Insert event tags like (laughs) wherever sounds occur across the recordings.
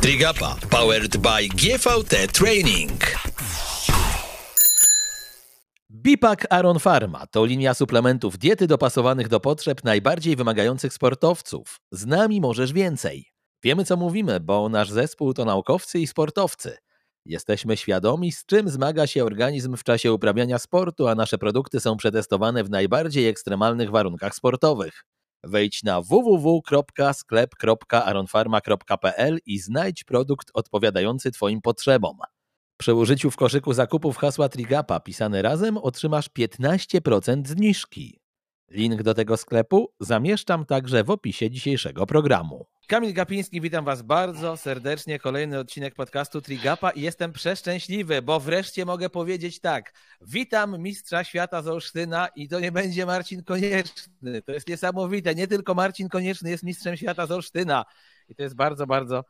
Trigapa powered by GVT Training. Bipak Aron Pharma to linia suplementów diety dopasowanych do potrzeb najbardziej wymagających sportowców. Z nami możesz więcej. Wiemy co mówimy, bo nasz zespół to naukowcy i sportowcy. Jesteśmy świadomi, z czym zmaga się organizm w czasie uprawiania sportu, a nasze produkty są przetestowane w najbardziej ekstremalnych warunkach sportowych. Wejdź na www.sklep.aronfarma.pl i znajdź produkt odpowiadający Twoim potrzebom. Przy użyciu w koszyku zakupów hasła Trigapa pisane razem otrzymasz 15% zniżki. Link do tego sklepu zamieszczam także w opisie dzisiejszego programu. Kamil Gapiński, witam Was bardzo serdecznie. Kolejny odcinek podcastu Trigapa i jestem przeszczęśliwy, bo wreszcie mogę powiedzieć tak. Witam mistrza świata z Olsztyna i to nie będzie Marcin Konieczny. To jest niesamowite. Nie tylko Marcin Konieczny jest mistrzem świata z Olsztyna. I to jest bardzo, bardzo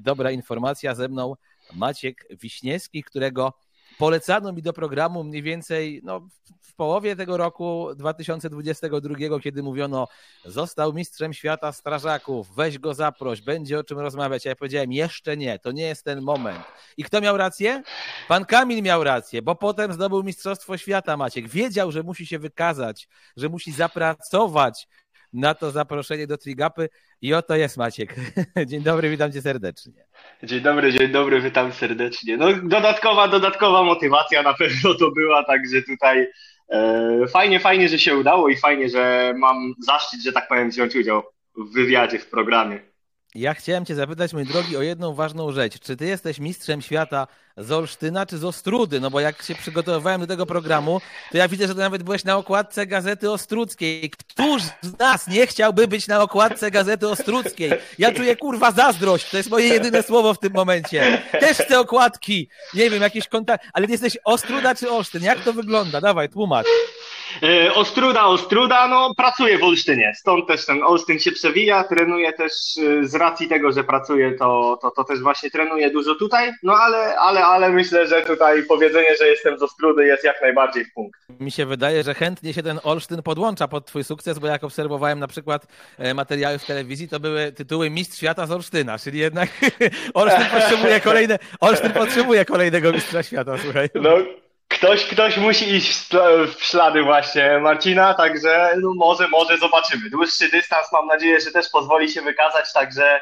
dobra informacja. Ze mną Maciek Wiśniewski, którego polecano mi do programu mniej więcej no, w połowie tego roku 2022, kiedy mówiono, został mistrzem świata strażaków, weź go zaproś, będzie o czym rozmawiać. A ja powiedziałem, jeszcze nie, to nie jest ten moment. I kto miał rację? Pan Kamil miał rację, bo potem zdobył Mistrzostwo Świata Maciek. Wiedział, że musi się wykazać, że musi zapracować na to zaproszenie do Trigapy i oto jest Maciek. (laughs) Dzień dobry, witam cię serdecznie. Dzień dobry, dzień dobry, witam serdecznie. No dodatkowa, dodatkowa motywacja na pewno to była, także tutaj e, fajnie, fajnie, że się udało i fajnie, że mam zaszczyt, że tak powiem, wziąć udział w wywiadzie, w programie. Ja chciałem Cię zapytać, mój drogi, o jedną ważną rzecz. Czy Ty jesteś mistrzem świata z Olsztyna czy z Ostrudy? No bo jak się przygotowywałem do tego programu, to ja widzę, że Ty nawet byłeś na okładce Gazety Ostruckiej. Któż z nas nie chciałby być na okładce Gazety Ostruckiej? Ja czuję, kurwa, zazdrość. To jest moje jedyne słowo w tym momencie. Też chcę okładki. Nie wiem, jakieś kontakty. Ale Ty jesteś Ostruda czy Olsztyn? Jak to wygląda? Dawaj, tłumacz. E, Ostruda, Ostruda, no pracuję w Olsztynie, stąd też ten Olsztyn się przewija, trenuję też e, z racji tego, że pracuję, to, to, to też właśnie trenuję dużo tutaj, no ale, ale, ale myślę, że tutaj powiedzenie, że jestem z Ostrudy jest jak najbardziej w punkt. Mi się wydaje, że chętnie się ten Olsztyn podłącza pod twój sukces, bo jak obserwowałem na przykład e, materiały w telewizji, to były tytuły Mistrz Świata z Olsztyna, czyli jednak (laughs) Olsztyn potrzebuje kolejne, Olsztyn potrzebuje kolejnego Mistrza Świata, słuchaj. No. Ktoś, ktoś musi iść w ślady właśnie Marcina, także no może, może zobaczymy. Dłuższy dystans mam nadzieję, że też pozwoli się wykazać, także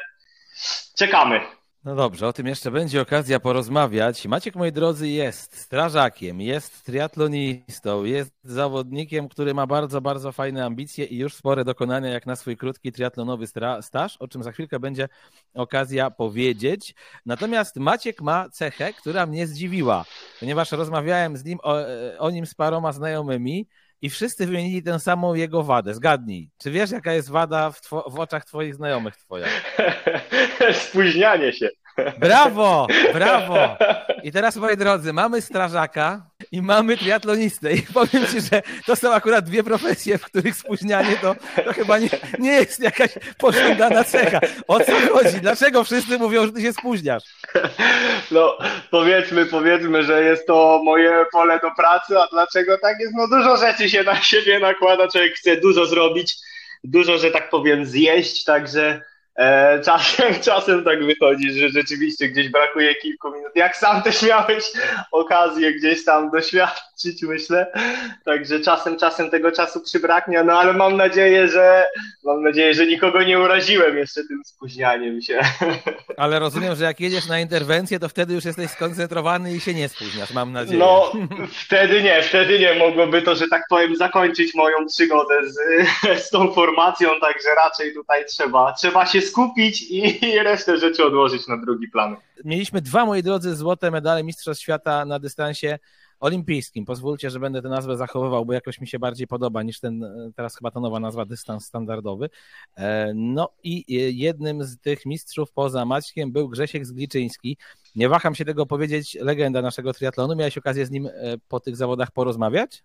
czekamy. No dobrze, o tym jeszcze będzie okazja porozmawiać. Maciek, moi drodzy, jest strażakiem, jest triatlonistą, jest zawodnikiem, który ma bardzo, bardzo fajne ambicje i już spore dokonania jak na swój krótki triatlonowy staż, o czym za chwilkę będzie okazja powiedzieć. Natomiast Maciek ma cechę, która mnie zdziwiła, ponieważ rozmawiałem z nim o, o nim z paroma znajomymi i wszyscy wymienili tę samą jego wadę. Zgadnij, czy wiesz, jaka jest wada w, w oczach twoich znajomych twoja? (laughs) Spóźnianie się. Brawo, brawo. (laughs) I teraz, moi drodzy, mamy strażaka i mamy triatlonistę. I powiem ci, że to są akurat dwie profesje, w których spóźnianie to, to chyba nie, nie jest jakaś pożądana cecha. O co chodzi? Dlaczego wszyscy mówią, że ty się spóźniasz? No, powiedzmy, powiedzmy, że jest to moje pole do pracy, a dlaczego tak jest? No dużo rzeczy się na siebie nakłada, człowiek chce dużo zrobić, dużo, że tak powiem, zjeść, także czasem, (laughs) czasem tak wychodzi, że rzeczywiście gdzieś brakuje kilku minut. Jak sam też miałeś okazję gdzieś tam doświadczyć, myślę. Także czasem, czasem tego czasu przybraknie, no ale mam nadzieję, że mam nadzieję, że nikogo nie uraziłem jeszcze tym spóźnianiem się. (laughs) Ale rozumiem, że jak jedziesz na interwencję, to wtedy już jesteś skoncentrowany i się nie spóźniasz, mam nadzieję. No, (laughs) wtedy nie, wtedy nie. Mogłoby to, że tak powiem, zakończyć moją przygodę z, z tą formacją, także raczej tutaj trzeba, trzeba się skupić i (laughs) resztę rzeczy odłożyć na drugi plan. Mieliśmy dwa, moi drodzy, złote medale Mistrzostw Świata na dystansie olimpijskim. Pozwólcie, że będę tę nazwę zachowywał, bo jakoś mi się bardziej podoba niż ten, teraz chyba ta nowa nazwa, dystans standardowy. E, no i jednym z tych mistrzów poza Maćkiem był Grzesiek Zgliczyński. Nie waham się tego powiedzieć, legenda naszego triatlonu. Miałeś okazję z nim e, po tych zawodach porozmawiać?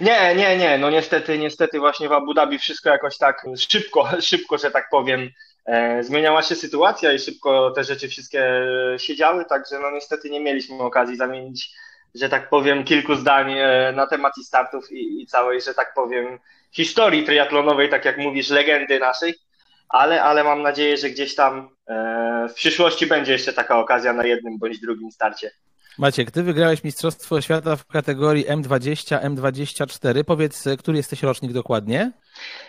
Nie, nie, nie. No niestety, niestety właśnie w Abu Dhabi wszystko jakoś tak szybko, (laughs) szybko, że tak powiem, E, zmieniała się sytuacja i szybko te rzeczy wszystkie się działy, także no niestety nie mieliśmy okazji zamienić, że tak powiem, kilku zdań e, na temat i startów i, i całej, że tak powiem, historii triatlonowej, tak jak mówisz, legendy naszej. ale, ale mam nadzieję, że gdzieś tam w przyszłości będzie jeszcze taka okazja na jednym bądź drugim starcie. Maciek, ty wygrałeś Mistrzostwo Świata w kategorii M20, M24. Powiedz, który jesteś rocznik dokładnie?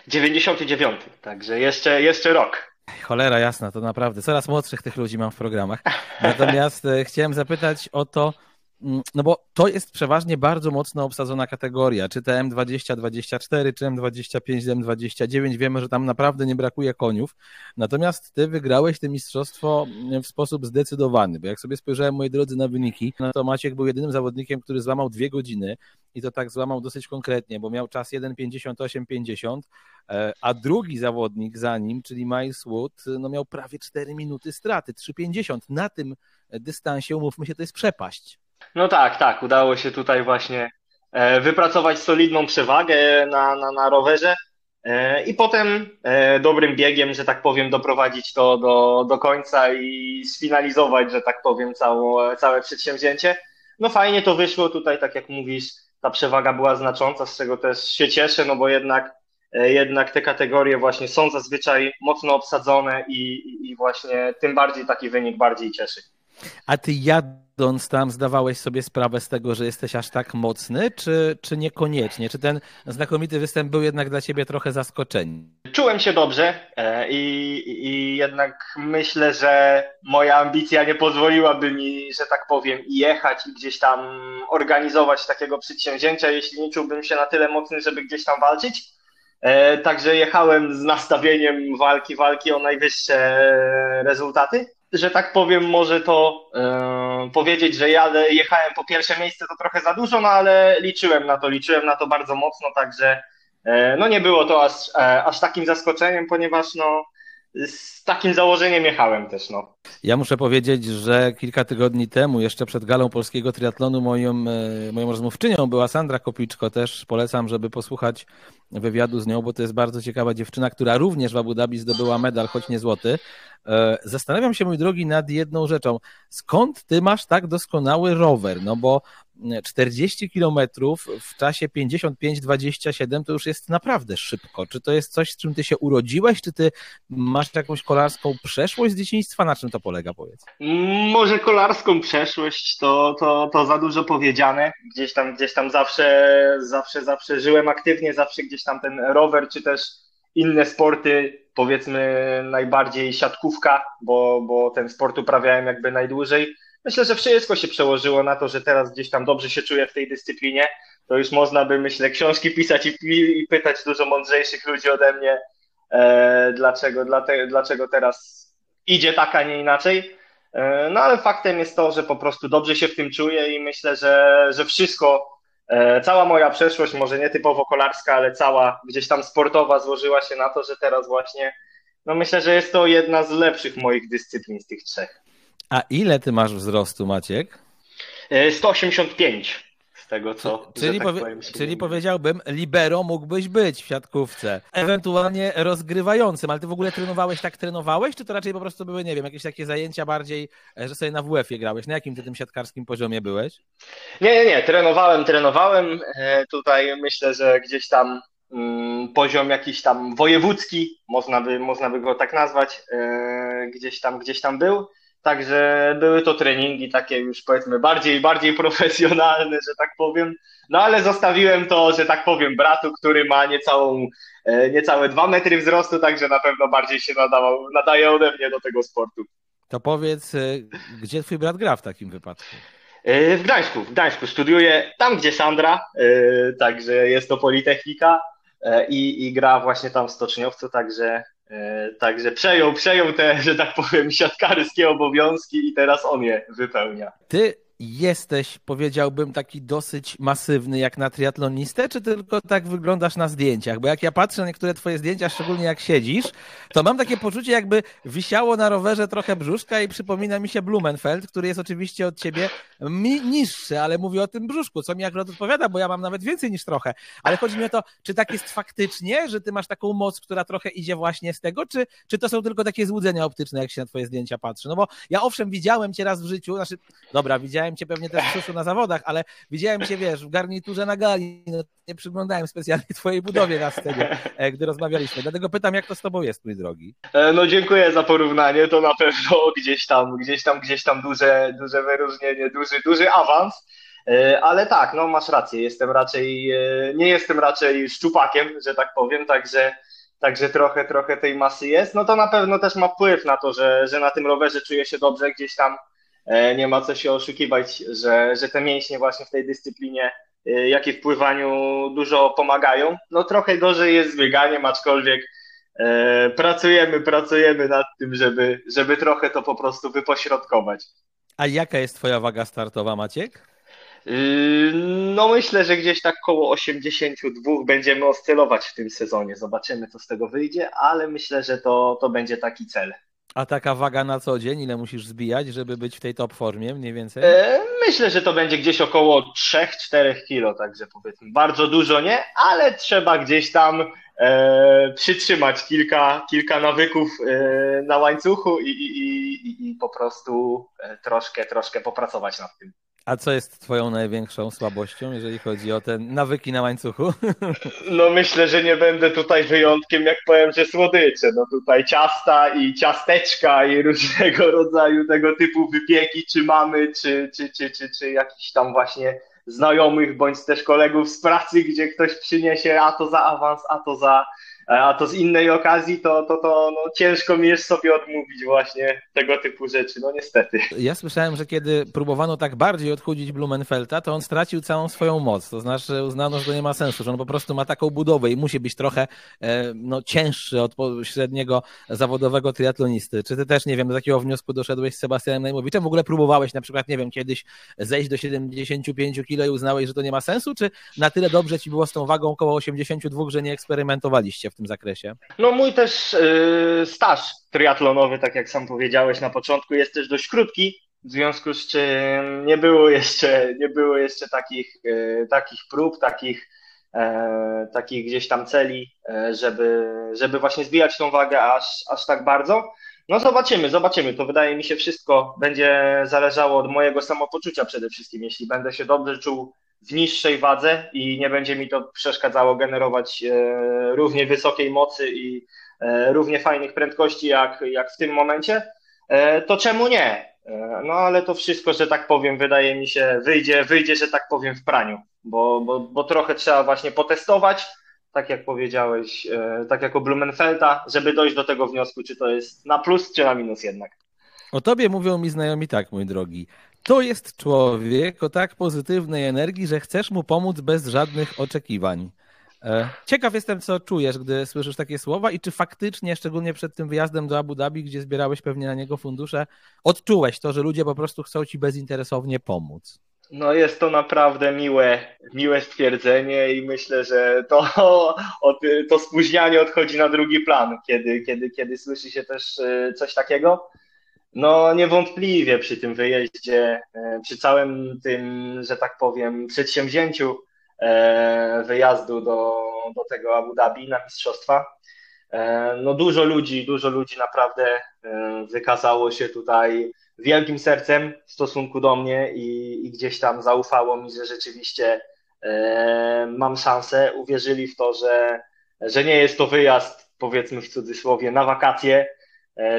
99, także jeszcze, jeszcze rok. Cholera jasna, to naprawdę. Coraz młodszych tych ludzi mam w programach. Natomiast e, chciałem zapytać o to, no bo to jest przeważnie bardzo mocno obsadzona kategoria, czy te M20, 24, czy M25, M29, wiemy, że tam naprawdę nie brakuje koniów, natomiast ty wygrałeś to mistrzostwo mm, w sposób zdecydowany, bo jak sobie spojrzałem, moi drodzy, na wyniki, no to Maciek był jedynym zawodnikiem, który złamał dwie godziny i to tak złamał dosyć konkretnie, bo miał czas 1,58,50, e, a drugi zawodnik za nim, czyli Miles Wood, no miał prawie 4 minuty straty, 3,50. Na tym dystansie, umówmy się, to jest przepaść. No tak, tak. Udało się tutaj właśnie e, wypracować solidną przewagę na, na, na rowerze e, i potem e, dobrym biegiem, że tak powiem, doprowadzić to do, do końca i sfinalizować, że tak powiem, całe, całe przedsięwzięcie. No fajnie to wyszło tutaj, tak jak mówisz, ta przewaga była znacząca, z czego też się cieszę, no bo jednak, jednak te kategorie właśnie są zazwyczaj mocno obsadzone i, i właśnie tym bardziej taki wynik bardziej cieszy. A ty jadąc tam zdawałeś sobie sprawę z tego, że jesteś aż tak mocny, czy, czy niekoniecznie? Czy ten znakomity występ był jednak dla ciebie trochę zaskoczeniem? Czułem się dobrze e, i, i jednak myślę, że moja ambicja nie pozwoliłaby mi, że tak powiem, jechać i gdzieś tam organizować takiego przedsięwzięcia, jeśli nie czułbym się na tyle mocny, żeby gdzieś tam walczyć. E, także jechałem z nastawieniem walki, walki o najwyższe rezultaty że tak powiem, może to yy, powiedzieć, że jadę, jechałem po pierwsze miejsce to trochę za dużo, no ale liczyłem na to, liczyłem na to bardzo mocno, także yy, no nie było to aż, yy, aż takim zaskoczeniem, ponieważ no z takim założeniem jechałem też, no. Ja muszę powiedzieć, że kilka tygodni temu, jeszcze przed galą polskiego triatlonu, moją, moją rozmówczynią była Sandra Kopiczko. Też polecam, żeby posłuchać wywiadu z nią, bo to jest bardzo ciekawa dziewczyna, która również w Abu Dhabi zdobyła medal, choć nie złoty. E, zastanawiam się, mój drogi, nad jedną rzeczą. Skąd ty masz tak doskonały rower? No bo 40 kilometrów w czasie 55-27 to już jest naprawdę szybko. Czy to jest coś, z czym ty się urodziłeś? Czy ty masz jakąś kolarską przeszłość z dzieciństwa? Na czym to polega, powiedz? Może kolarską przeszłość to, to, to za dużo powiedziane. Gdzieś tam, gdzieś tam zawsze, zawsze, zawsze żyłem aktywnie, zawsze gdzieś tam ten rower, czy też inne sporty, powiedzmy najbardziej siatkówka, bo, bo ten sport uprawiałem jakby najdłużej. Myślę, że wszystko się przełożyło na to, że teraz gdzieś tam dobrze się czuję w tej dyscyplinie. To już można by, myślę, książki pisać i, i pytać dużo mądrzejszych ludzi ode mnie, e, dlaczego, dlaczego teraz idzie tak, a nie inaczej. E, no ale faktem jest to, że po prostu dobrze się w tym czuję i myślę, że, że wszystko E, cała moja przeszłość, może nie typowo kolarska, ale cała gdzieś tam sportowa złożyła się na to, że teraz właśnie, no myślę, że jest to jedna z lepszych moich dyscyplin z tych trzech. A ile ty masz wzrostu, Maciek? 185 tego, co. Czyli, tak powie, czyli powiedziałbym, libero mógłbyś być w siatkówce, ewentualnie rozgrywającym, ale ty w ogóle trenowałeś, tak trenowałeś, czy to raczej po prostu były, nie wiem, jakieś takie zajęcia bardziej, e, że sobie na WF-ie grałeś? Na jakim ty tym siatkarskim poziomie byłeś? Nie, nie, nie, trenowałem, trenowałem. E, tutaj myślę, że gdzieś tam mm, poziom jakiś tam wojewódzki, można by, można by go tak nazwać, e, gdzieś tam, gdzieś tam był. Także były to treningi takie już powiedzmy bardziej, bardziej profesjonalne, że tak powiem. No ale zostawiłem to, że tak powiem, bratu, który ma niecałą, e, niecałe dwa metry wzrostu, także na pewno bardziej się nadawał, nadaje ode mnie do tego sportu. To powiedz, e, gdzie twój brat gra w takim wypadku? E, w Gdańsku, w Gdańsku studiuje tam, gdzie Sandra, także jest to Politechnika i, i gra właśnie tam w Stoczniowcu, także także przejął, przejął te, że tak powiem, siatkarskie obowiązki i teraz on je wypełnia. Ty jesteś, powiedziałbym, taki dosyć masywny jak na triatlonistę, czy tylko tak wyglądasz na zdjęciach? Bo jak ja patrzę na niektóre twoje zdjęcia, szczególnie jak siedzisz, to mam takie poczucie, jakby wisiało na rowerze trochę brzuszka i przypomina mi się Blumenfeld, który jest oczywiście od ciebie niższy, ale mówię o tym brzuszku, co mi akurat odpowiada, bo ja mam nawet więcej niż trochę. Ale chodzi mi o to, czy tak jest faktycznie, że ty masz taką moc, która trochę idzie właśnie z tego, czy, czy to są tylko takie złudzenia optyczne, jak się na twoje zdjęcia patrzy? No bo ja owszem, widziałem cię raz w życiu, znaczy, dobra, widziałem widziałem cię pewnie też w suszu na zawodach, ale widziałem cię, wiesz, w garniturze na gali, no, nie przyglądałem specjalnie twojej budowie na scenie, e, gdy rozmawialiśmy. Dlatego pytam, jak to z tobą jest, mój drogi? E, no dziękuję za porównanie, to na pewno gdzieś tam, gdzieś tam, gdzieś tam duże, duże wyróżnienie, duży, duży awans. E, ale tak, no masz rację, jestem raczej, nie jestem raczej szczupakiem, że tak powiem, także Także trochę, trochę tej masy jest. No to na pewno też ma wpływ na to, że, że na tym rowerze czuję się dobrze, gdzieś tam nie ma co się oszukiwać, że, że te mięśnie właśnie w tej dyscyplinie, e, jak i w pływaniu dużo pomagają. No trochę gorzej jest z bieganiem, aczkolwiek e, pracujemy, pracujemy nad tym, żeby, żeby trochę to po prostu wypośrodkować. A jaka jest twoja waga startowa, Maciek? No myślę, że gdzieś tak koło 82 będziemy oscylować w tym sezonie. Zobaczymy, co z tego wyjdzie, ale myślę, że to, to będzie taki cel. A taka waga na co dzień, ile musisz zbijać, żeby być w tej top formie mniej więcej? E, myślę, że to będzie gdzieś około 3-4 kilo, także powiedzmy bardzo dużo nie, ale trzeba gdzieś tam e, przytrzymać kilka, kilka nawyków e, na łańcuchu i, i, i, i po prostu e, troszkę, troszkę popracować nad tym. A co jest twoją największą słabością, jeżeli chodzi o te nawyki na łańcuchu? (laughs) No myślę, że nie będę tutaj wyjątkiem, jak powiem, że słodycze. No tutaj ciasta i ciasteczka i różnego (laughs) rodzaju tego typu wypieki, czy mamy, czy, czy, czy, czy, czy jakiś tam właśnie znajomych, bądź też kolegów z pracy, gdzie ktoś przyniesie a to za awans, a to za a to z innej okazji, to, to, to no, ciężko mi jest sobie odmówić właśnie tego typu rzeczy, no niestety. Ja słyszałem, że kiedy próbowano tak bardziej odchudzić Blumenfelta, to on stracił całą swoją moc, to znaczy uznano, że to nie ma sensu, że on po prostu ma taką budowę i musi być trochę e, no, cięższy od średniego zawodowego triatlonisty. Czy ty też, nie wiem, do takiego wniosku doszedłeś z Sebastianem Najmowiczem? W ogóle próbowałeś na przykład, nie wiem, kiedyś zejść do 75 kg i uznałeś, że to nie ma sensu, czy na tyle dobrze ci było z tą wagą około 82, że nie eksperymentowaliście w tym zakresie? No mój też yy, staż triatlonowy, tak jak sam powiedziałeś na początku, jest też dość krótki, w związku z czym nie było jeszcze, nie było jeszcze takich, yy, takich prób, takich, yy, takich gdzieś tam celi, żeby, żeby właśnie zbijać tą wagę aż, aż tak bardzo. No zobaczymy, zobaczymy. To wydaje mi się wszystko będzie zależało od mojego samopoczucia przede wszystkim. Jeśli będę się dobrze czuł w niższej wadze i nie będzie mi to przeszkadzało generować e, równie wysokiej mocy i e, równie fajnych prędkości jak, jak w tym momencie, e, to czemu nie? No ale to wszystko, że tak powiem, wydaje mi się, wyjdzie, wyjdzie, że tak powiem, w praniu, bo, bo, bo trochę trzeba właśnie potestować, tak jak powiedziałeś, tak jak o Blumenfelda, żeby dojść do tego wniosku, czy to jest na plus, czy na minus jednak. O tobie mówią mi znajomi tak, mój drogi. To jest człowiek o tak pozytywnej energii, że chcesz mu pomóc bez żadnych oczekiwań. E, ciekaw jestem, co czujesz, gdy słyszysz takie słowa i czy faktycznie, szczególnie przed tym wyjazdem do Abu Dhabi, gdzie zbierałeś pewnie na niego fundusze, odczułeś to, że ludzie po prostu chcą ci bezinteresownie pomóc. No jest to naprawdę miłe, miłe stwierdzenie i myślę, że to, (laughs) to spóźnianie odchodzi na drugi plan, kiedy, kiedy, kiedy słyszy się też e, coś takiego. No niewątpliwie przy tym wyjeździe, e, przy całym tym, że tak powiem, przedsięwzięciu e, wyjazdu do, do tego Abu Dhabi na mistrzostwa, e, no dużo ludzi, dużo ludzi naprawdę wykazało się tutaj wielkim sercem w stosunku do mnie i, i gdzieś tam zaufało mi, że rzeczywiście mam szansę, uwierzyli w to, że, że nie jest to wyjazd, powiedzmy w cudzysłowie, na wakacje,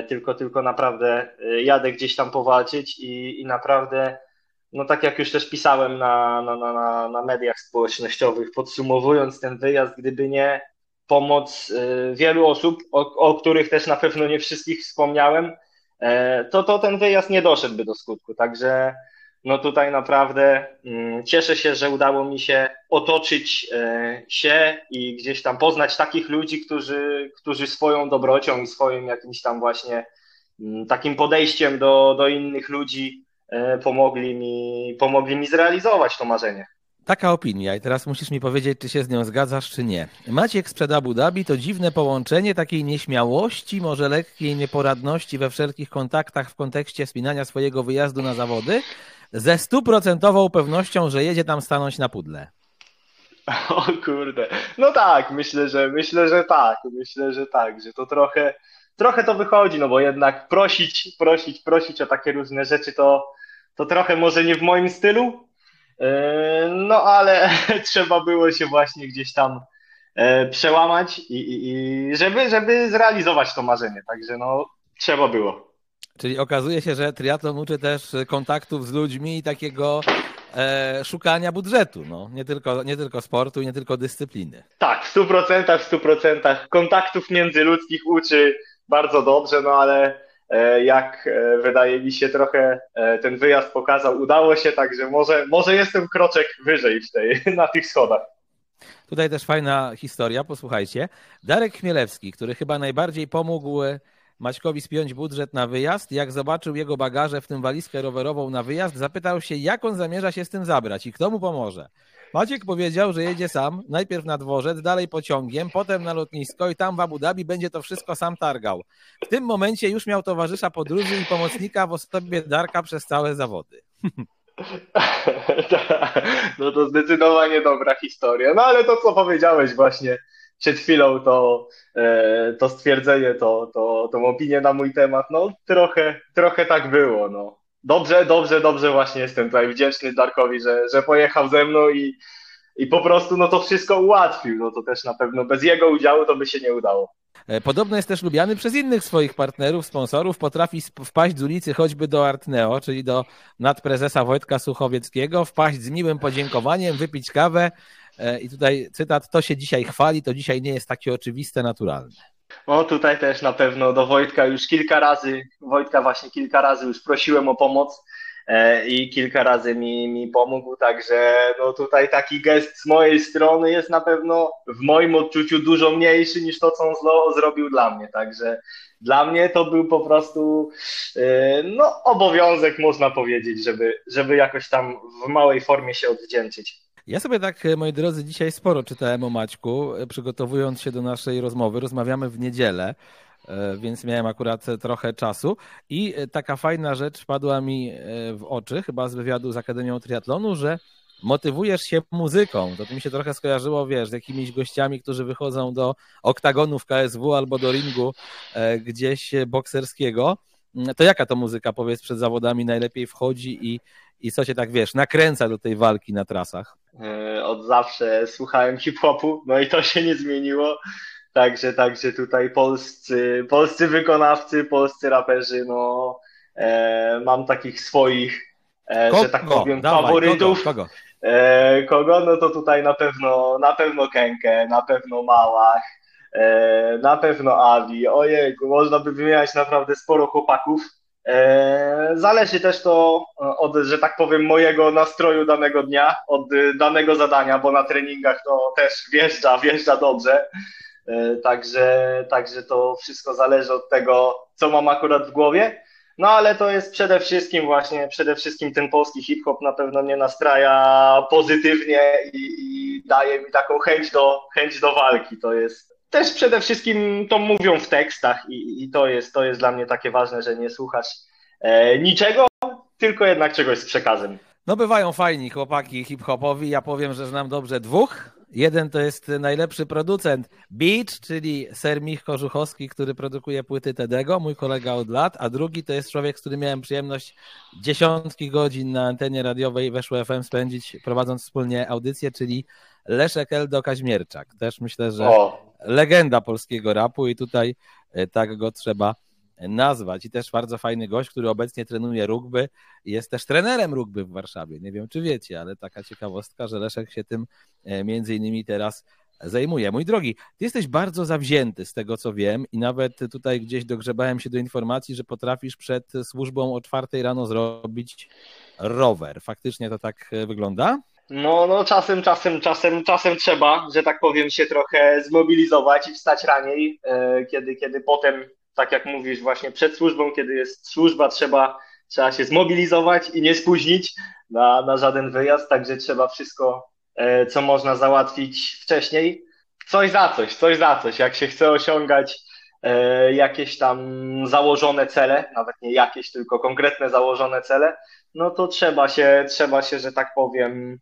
tylko, tylko naprawdę e, jadę gdzieś tam powalczyć i, i naprawdę, no tak jak już też pisałem na, na, na, na mediach społecznościowych, podsumowując ten wyjazd, gdyby nie pomoc e, wielu osób, o, o których też na pewno nie wszystkich wspomniałem, to, to ten wyjazd nie doszedłby do skutku. Także no tutaj naprawdę mm, cieszę się, że udało mi się otoczyć e, się i gdzieś tam poznać takich ludzi, którzy, którzy swoją dobrocią i swoim jakimś tam właśnie mm, takim podejściem do, do innych ludzi e, pomogli mi, pomogli mi zrealizować to marzenie. Taka opinia i teraz musisz mi powiedzieć, czy się z nią zgadzasz, czy nie. Maciek sprzed Abu Dhabi to dziwne połączenie takiej nieśmiałości, może lekkiej nieporadności we wszelkich kontaktach w kontekście spinania swojego wyjazdu na zawody, ze stuprocentową pewnością, że jedzie tam stanąć na pudle. (laughs) O kurde. No tak, myślę, że myślę, że tak. Myślę, że tak, że to trochę, trochę to wychodzi, no bo jednak prosić, prosić, prosić o takie różne rzeczy to, to trochę może nie w moim stylu, no ale (laughs) trzeba było się właśnie gdzieś tam przełamać i, i, i żeby, żeby zrealizować to marzenie, także no trzeba było. Czyli okazuje się, że triatlon uczy też kontaktów z ludźmi i takiego e, szukania budżetu, no. nie, tylko, nie tylko sportu i nie tylko dyscypliny. Tak, w 100%, w 100%. Kontaktów międzyludzkich uczy bardzo dobrze, no ale e, jak e, wydaje mi się trochę e, ten wyjazd pokazał, udało się, także może, może jestem kroczek wyżej w tej, na tych schodach. Tutaj też fajna historia, posłuchajcie. Darek Chmielewski, który chyba najbardziej pomógł Maćkowi spiąć budżet na wyjazd. Jak zobaczył jego bagaże, w tym walizkę rowerową na wyjazd, zapytał się, jak on zamierza się z tym zabrać i kto mu pomoże. Maciek powiedział, że jedzie sam, najpierw na dworzec, dalej pociągiem, potem na lotnisko i tam w Abu Dhabi będzie to wszystko sam targał. W tym momencie już miał towarzysza podróży i pomocnika w osobie Darka przez całe zawody. (laughs) No to zdecydowanie dobra historia. No ale to, co powiedziałeś właśnie, przed chwilą to, e, to stwierdzenie, to, to, tą opinię na mój temat, no trochę, trochę tak było, no. Dobrze, dobrze, dobrze właśnie jestem tutaj wdzięczny Darkowi, że, że pojechał ze mną i, i po prostu no to wszystko ułatwił, no to też na pewno bez jego udziału to by się nie udało. E, podobno jest też lubiany przez innych swoich partnerów, sponsorów. Potrafi wpaść z ulicy choćby do Artneo, czyli do nadprezesa Wojtka Suchowieckiego, wpaść z miłym podziękowaniem, wypić kawę, I tutaj cytat, to się dzisiaj chwali, to dzisiaj nie jest takie oczywiste, naturalne. No tutaj też na pewno do Wojtka już kilka razy, Wojtka właśnie kilka razy już prosiłem o pomoc e, i kilka razy mi, mi pomógł, także no tutaj taki gest z mojej strony jest na pewno w moim odczuciu dużo mniejszy niż to, co on zrobił dla mnie, także dla mnie to był po prostu e, no, obowiązek, można powiedzieć, żeby, żeby jakoś tam w małej formie się odwdzięczyć. Ja sobie tak, e, moi drodzy, dzisiaj sporo czytałem o Maćku, e, przygotowując się do naszej rozmowy. Rozmawiamy w niedzielę, e, więc miałem akurat trochę czasu. I taka fajna rzecz padła mi w oczy, chyba z wywiadu z Akademią Triatlonu, że motywujesz się muzyką. To, to mi się trochę skojarzyło, wiesz, z jakimiś gościami, którzy wychodzą do oktagonów KSW albo do ringu gdzieś bokserskiego. Mm, to jaka to muzyka, powiedz, przed zawodami najlepiej wchodzi i, i co cię tak, wiesz, nakręca do tej walki na trasach? E, od zawsze słuchałem hip-hopu, no i to się nie zmieniło. Także, także tutaj polscy, polscy wykonawcy, polscy raperzy, no e, mam takich swoich, e, że tak powiem, Dawaj, faworytów. Kogo, kogo? E, kogo? No to tutaj na pewno, na pewno Kenkę, na pewno Małach, e, na pewno Avi. Ojejku, można by wymieniać naprawdę sporo chłopaków. E, zależy też to od, że tak powiem, mojego nastroju danego dnia, od danego zadania, bo na treningach to też wjeżdża, wjeżdża dobrze. E, także, także to wszystko zależy od tego, co mam akurat w głowie. No ale to jest przede wszystkim właśnie, przede wszystkim ten polski hip-hop na pewno mnie nastraja pozytywnie i, i daje mi taką chęć do, chęć do walki. To jest, też przede wszystkim to mówią w tekstach i, i to, jest, to jest dla mnie takie ważne, że nie słuchasz e, niczego, tylko jednak czegoś z przekazem. No bywają fajni chłopaki hip-hopowi, ja powiem, że znam dobrze dwóch. Jeden to jest najlepszy producent Beach, czyli Ser Mich Korzuchowski, który produkuje płyty Tedego, mój kolega od lat, a drugi to jest człowiek, z którym miałem przyjemność dziesiątki godzin na antenie radiowej Weszło FM spędzić, prowadząc wspólnie audycję, czyli Leszek Eldo Kaźmierczak. Też myślę, że o legenda polskiego rapu i tutaj e, tak go trzeba nazwać. I też bardzo fajny gość, który obecnie trenuje rugby jest też trenerem rugby w Warszawie. Nie wiem, czy wiecie, ale taka ciekawostka, że Leszek się tym e, między innymi teraz zajmuje. Mój drogi, ty jesteś bardzo zawzięty z tego, co wiem i nawet tutaj gdzieś dogrzebałem się do informacji, że potrafisz przed służbą o czwartej rano zrobić rower. Faktycznie to tak e, wygląda? No, no czasem, czasem, czasem, czasem trzeba, że tak powiem, się trochę zmobilizować i wstać raniej, e, kiedy, kiedy potem, tak jak mówisz, właśnie przed służbą, kiedy jest służba, trzeba, trzeba się zmobilizować i nie spóźnić na, na żaden wyjazd, także trzeba wszystko, e, co można załatwić wcześniej. Coś za coś, coś za coś. Jak się chce osiągać e, jakieś tam założone cele, nawet nie jakieś, tylko konkretne założone cele, no to trzeba się, trzeba się, że tak powiem,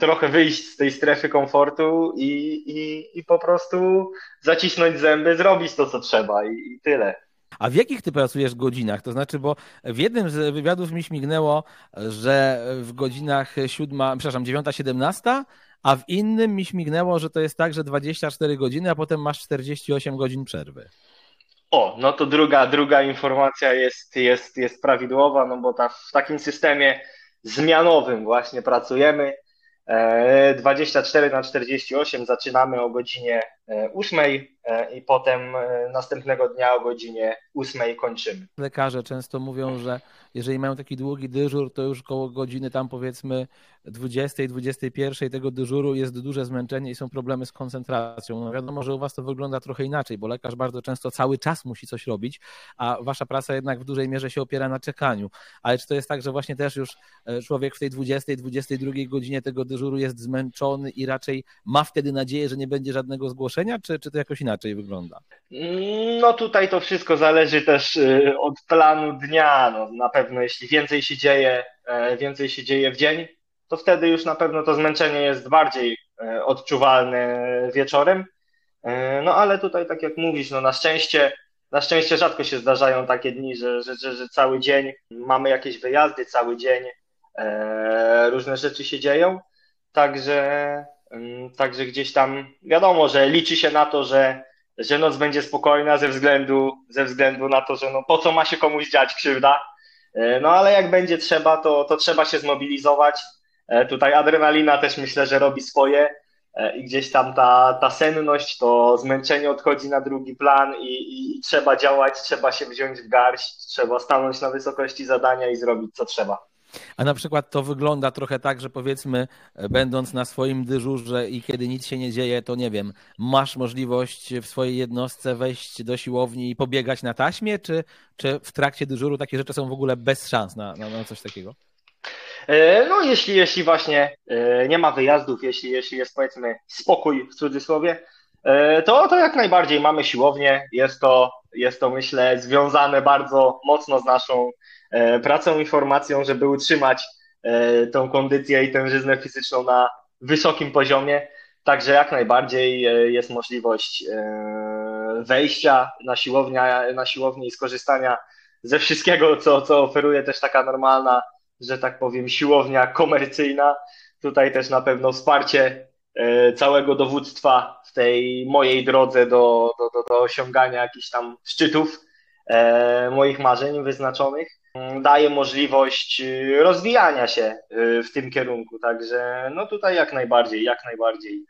trochę wyjść z tej strefy komfortu i, i, i po prostu zacisnąć zęby, zrobić to, co trzeba i, i tyle. A w jakich ty pracujesz godzinach? To znaczy, bo w jednym z wywiadów mi śmignęło, że w godzinach 7, przepraszam, 9-17, a w innym mi śmignęło, że to jest tak, że 24 godziny, a potem masz 48 godzin przerwy. O, no to druga, druga informacja jest, jest, jest prawidłowa, no bo ta, w takim systemie zmianowym właśnie pracujemy. 24 e, na 48 zaczynamy o godzinie 8 e, e, i potem następnego dnia o godzinie 8 kończymy. Lekarze często mówią, że jeżeli mają taki długi dyżur, to już koło godziny tam powiedzmy 20, 21 tego dyżuru jest duże zmęczenie i są problemy z koncentracją. No wiadomo, że u Was to wygląda trochę inaczej, bo lekarz bardzo często cały czas musi coś robić, a Wasza praca jednak w dużej mierze się opiera na czekaniu. Ale czy to jest tak, że właśnie też już e, człowiek w tej 20, 22 godzinie tego dyżuru jest zmęczony i raczej ma wtedy nadzieję, że nie będzie żadnego zgłoszenia, czy, czy to jakoś inaczej wygląda? No tutaj to wszystko zależy też y, od planu dnia. No, na pewno jeśli więcej się dzieje, e, więcej się dzieje w dzień, to wtedy już na pewno to zmęczenie jest bardziej e, odczuwalne wieczorem. E, no ale tutaj, tak jak mówisz, no na szczęście, na szczęście rzadko się zdarzają takie dni, że, że, że, że cały dzień mamy jakieś wyjazdy, cały dzień e, różne rzeczy się dzieją. Także, także gdzieś tam wiadomo, że liczy się na to, że, że noc będzie spokojna ze względu, ze względu na to, że no po co ma się komuś dziać krzywda. No ale jak będzie trzeba, to, to trzeba się zmobilizować E, tutaj adrenalina też myślę, że robi swoje e, i gdzieś tam ta, ta senność, to zmęczenie odchodzi na drugi plan i, i, trzeba działać, trzeba się wziąć w garść, trzeba stanąć na wysokości zadania i zrobić co trzeba. A na przykład to wygląda trochę tak, że powiedzmy, będąc na swoim dyżurze i kiedy nic się nie dzieje, to nie wiem, masz możliwość w swojej jednostce wejść do siłowni i pobiegać na taśmie, czy, czy w trakcie dyżuru takie rzeczy są w ogóle bez szans na, na, na coś takiego? E, no, jeśli, jeśli właśnie e, nie ma wyjazdów, jeśli, jeśli jest powiedzmy spokój w cudzysłowie, e, to, to jak najbardziej mamy siłownię. Jest to, jest to myślę związane bardzo mocno z naszą pracą i formacją, żeby utrzymać tą kondycję i tężyznę fizyczną na wysokim poziomie. Także jak najbardziej jest możliwość wejścia na siłownię, na siłownię i skorzystania ze wszystkiego, co, co oferuje też taka normalna że tak powiem, siłownia komercyjna. Tutaj też na pewno wsparcie e, całego dowództwa w tej mojej drodze do, do, do, do osiągania jakichś tam szczytów e, moich marzeń wyznaczonych daje możliwość e, rozwijania się w tym kierunku. Także no tutaj jak najbardziej, jak najbardziej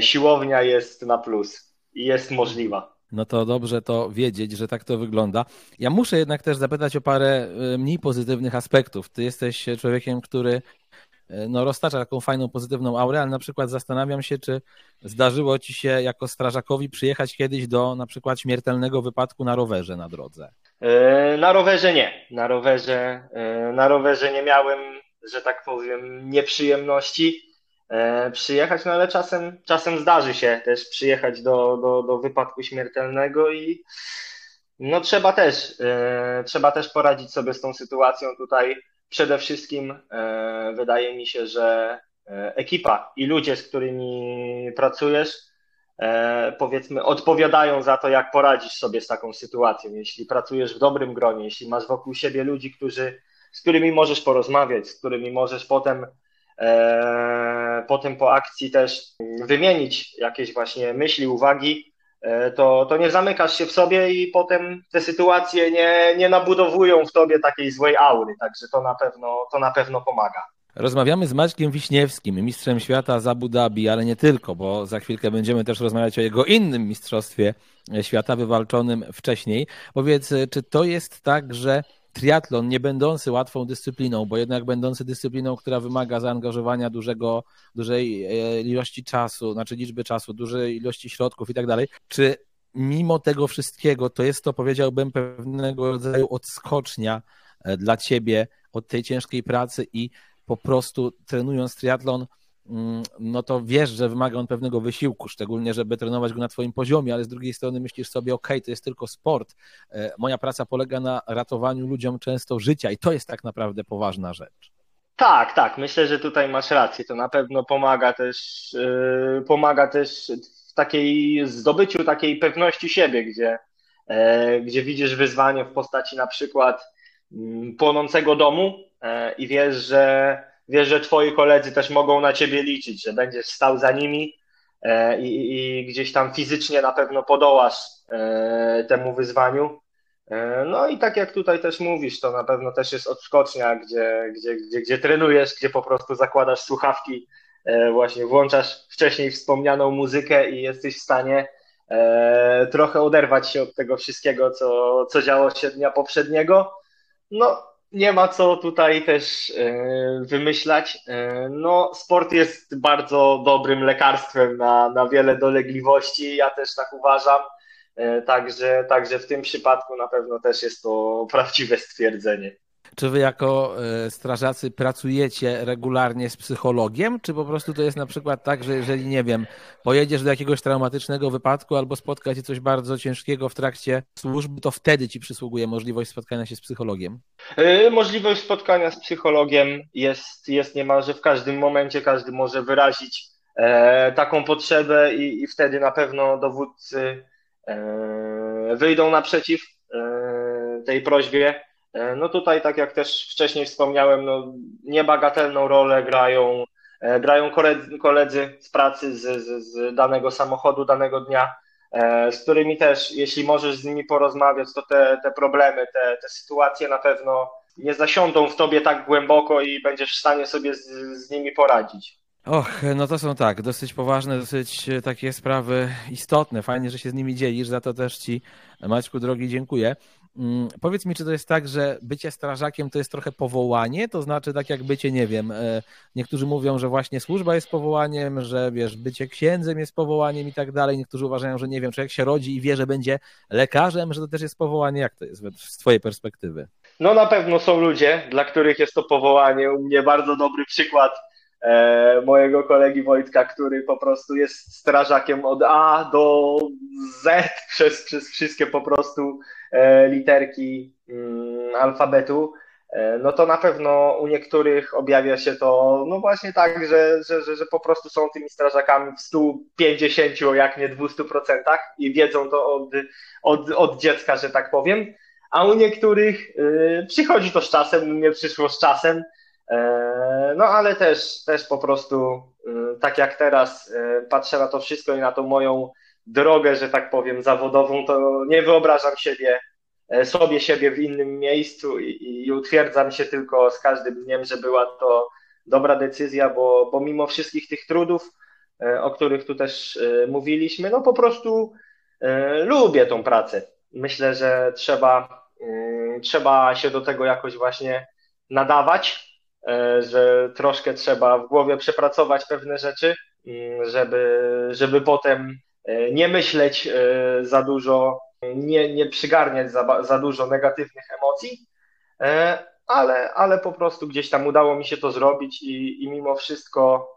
siłownia jest na plus i jest możliwa no to dobrze to wiedzieć, że tak to wygląda. Ja muszę jednak też zapytać o parę e, mniej pozytywnych aspektów. Ty jesteś człowiekiem, który e, no, roztacza taką fajną, pozytywną aurę, ale na przykład zastanawiam się, czy zdarzyło ci się jako strażakowi przyjechać kiedyś do na przykład śmiertelnego wypadku na rowerze na drodze? E, na rowerze nie. Na rowerze, na rowerze nie miałem, że tak powiem, nieprzyjemności. E, przyjechać, no ale czasem, czasem zdarzy się też przyjechać do, do, do wypadku śmiertelnego i no trzeba też, e, trzeba też poradzić sobie z tą sytuacją tutaj. Przede wszystkim e, wydaje mi się, że ekipa i ludzie, z którymi pracujesz, powiedzmy, odpowiadają za to, jak poradzisz sobie z taką sytuacją. Jeśli pracujesz w dobrym gronie, jeśli masz wokół siebie ludzi, którzy, z którymi możesz porozmawiać, z którymi możesz potem E, potem po akcji też wymienić jakieś właśnie myśli, uwagi, e, to, to nie zamykasz się w sobie i potem te sytuacje nie, nie nabudowują w tobie takiej złej aury, także to na pewno, to na pewno pomaga. Rozmawiamy z Maćkiem Wiśniewskim, mistrzem świata z Abu Dhabi, ale nie tylko, bo za chwilkę będziemy też rozmawiać o jego innym mistrzostwie świata wywalczonym wcześniej. Powiedz, czy to jest tak, że triatlon nie będący łatwą dyscypliną, bo jednak będący dyscypliną, która wymaga zaangażowania dużego, dużej e, ilości czasu, znaczy liczby czasu, dużej ilości środków i tak dalej, czy mimo tego wszystkiego to jest to, powiedziałbym, pewnego rodzaju odskocznia e, dla ciebie od tej ciężkiej pracy i po prostu trenując triatlon no to wiesz, że wymaga on pewnego wysiłku, szczególnie, żeby trenować go na twoim poziomie, ale z drugiej strony myślisz sobie, ok, to jest tylko sport. E, moja praca polega na ratowaniu ludziom często życia i to jest tak naprawdę poważna rzecz. Tak, tak, myślę, że tutaj masz rację. To na pewno pomaga też, yy, pomaga też w takiej zdobyciu takiej pewności siebie, gdzie gdzie widzisz wyzwanie w postaci na przykład mm, płonącego domu i wiesz, że wiesz, że twoi koledzy też mogą na ciebie liczyć, że będziesz stał za nimi i, i gdzieś tam fizycznie na pewno podołasz temu wyzwaniu. E, no i tak jak tutaj też mówisz, to na pewno też jest odskocznia, gdzie, gdzie, gdzie, gdzie trenujesz, gdzie po prostu zakładasz słuchawki, e, właśnie włączasz wcześniej wspomnianą muzykę i jesteś w stanie e, trochę oderwać się od tego wszystkiego, co, co działo się dnia poprzedniego. No, nie ma co tutaj też wymyślać. No, sport jest bardzo dobrym lekarstwem na, na wiele dolegliwości. Ja też tak uważam. E, także, także w tym przypadku na pewno też jest to (laughs) prawdziwe stwierdzenie. Czy wy jako e, strażacy pracujecie regularnie z psychologiem, czy po prostu to jest na przykład tak, że jeżeli, nie wiem, pojedziesz do jakiegoś traumatycznego wypadku albo spotka cię coś bardzo ciężkiego w trakcie służby, to wtedy ci przysługuje możliwość spotkania się z psychologiem? E, możliwość spotkania z psychologiem jest, jest niemalże w każdym momencie, każdy może wyrazić e, taką potrzebę i, i wtedy na pewno dowódcy wyjdą naprzeciw tej prośbie. E, no tutaj, tak jak też wcześniej wspomniałem, no niebagatelną rolę grają, grają koledzy, z pracy z, z, z danego samochodu, danego dnia, z którymi też, jeśli możesz z nimi porozmawiać, to te, te problemy, te, te sytuacje na pewno nie zasiądą w tobie tak głęboko i będziesz w stanie sobie z, z nimi poradzić. Och, no to są tak, dosyć poważne, dosyć e, takie sprawy istotne. Fajnie, że się z nimi dzielisz, za to też Ci, Maćku drogi, dziękuję. Mm, powiedz mi, czy to jest tak, że bycie strażakiem to jest trochę powołanie? To znaczy tak jak bycie, nie wiem, e, niektórzy mówią, że właśnie służba jest powołaniem, że wiesz, bycie księdzem jest powołaniem i tak dalej. Niektórzy uważają, że nie wiem, człowiek się rodzi i wie, że będzie lekarzem, że to też jest powołanie. Jak to jest z Twojej perspektywy? No na pewno są ludzie, dla których jest to powołanie. U mnie bardzo dobry przykład mojego kolegi Wojtka, który po prostu jest strażakiem od A do Z przez, przez wszystkie po prostu e, literki mm, alfabetu. E, no to na pewno u niektórych objawia się to, no właśnie tak, że, że, że, że po prostu są tymi strażakami w 150, jak nie 200% i wiedzą to od, od, od dziecka, że tak powiem. A u niektórych y, przychodzi to z czasem, u mnie przyszło z czasem, E, no ale też, też po prostu, y, tak jak teraz y, patrzę na to wszystko i na tą moją drogę, że tak powiem, zawodową, to nie wyobrażam siebie, e, sobie siebie w innym miejscu i, i utwierdzam się tylko z każdym dniem, że była to dobra decyzja, bo, bo mimo wszystkich tych trudów, e, o których tu też mówiliśmy, no po prostu lubię tą pracę. Myślę, że trzeba, trzeba się do tego jakoś właśnie nadawać E, że troszkę trzeba w głowie przepracować pewne rzeczy, mm, żeby, żeby potem e, nie myśleć e, za dużo, nie, nie przygarniać za, za dużo negatywnych emocji, ale, ale po prostu gdzieś tam udało mi się to zrobić i, i mimo wszystko,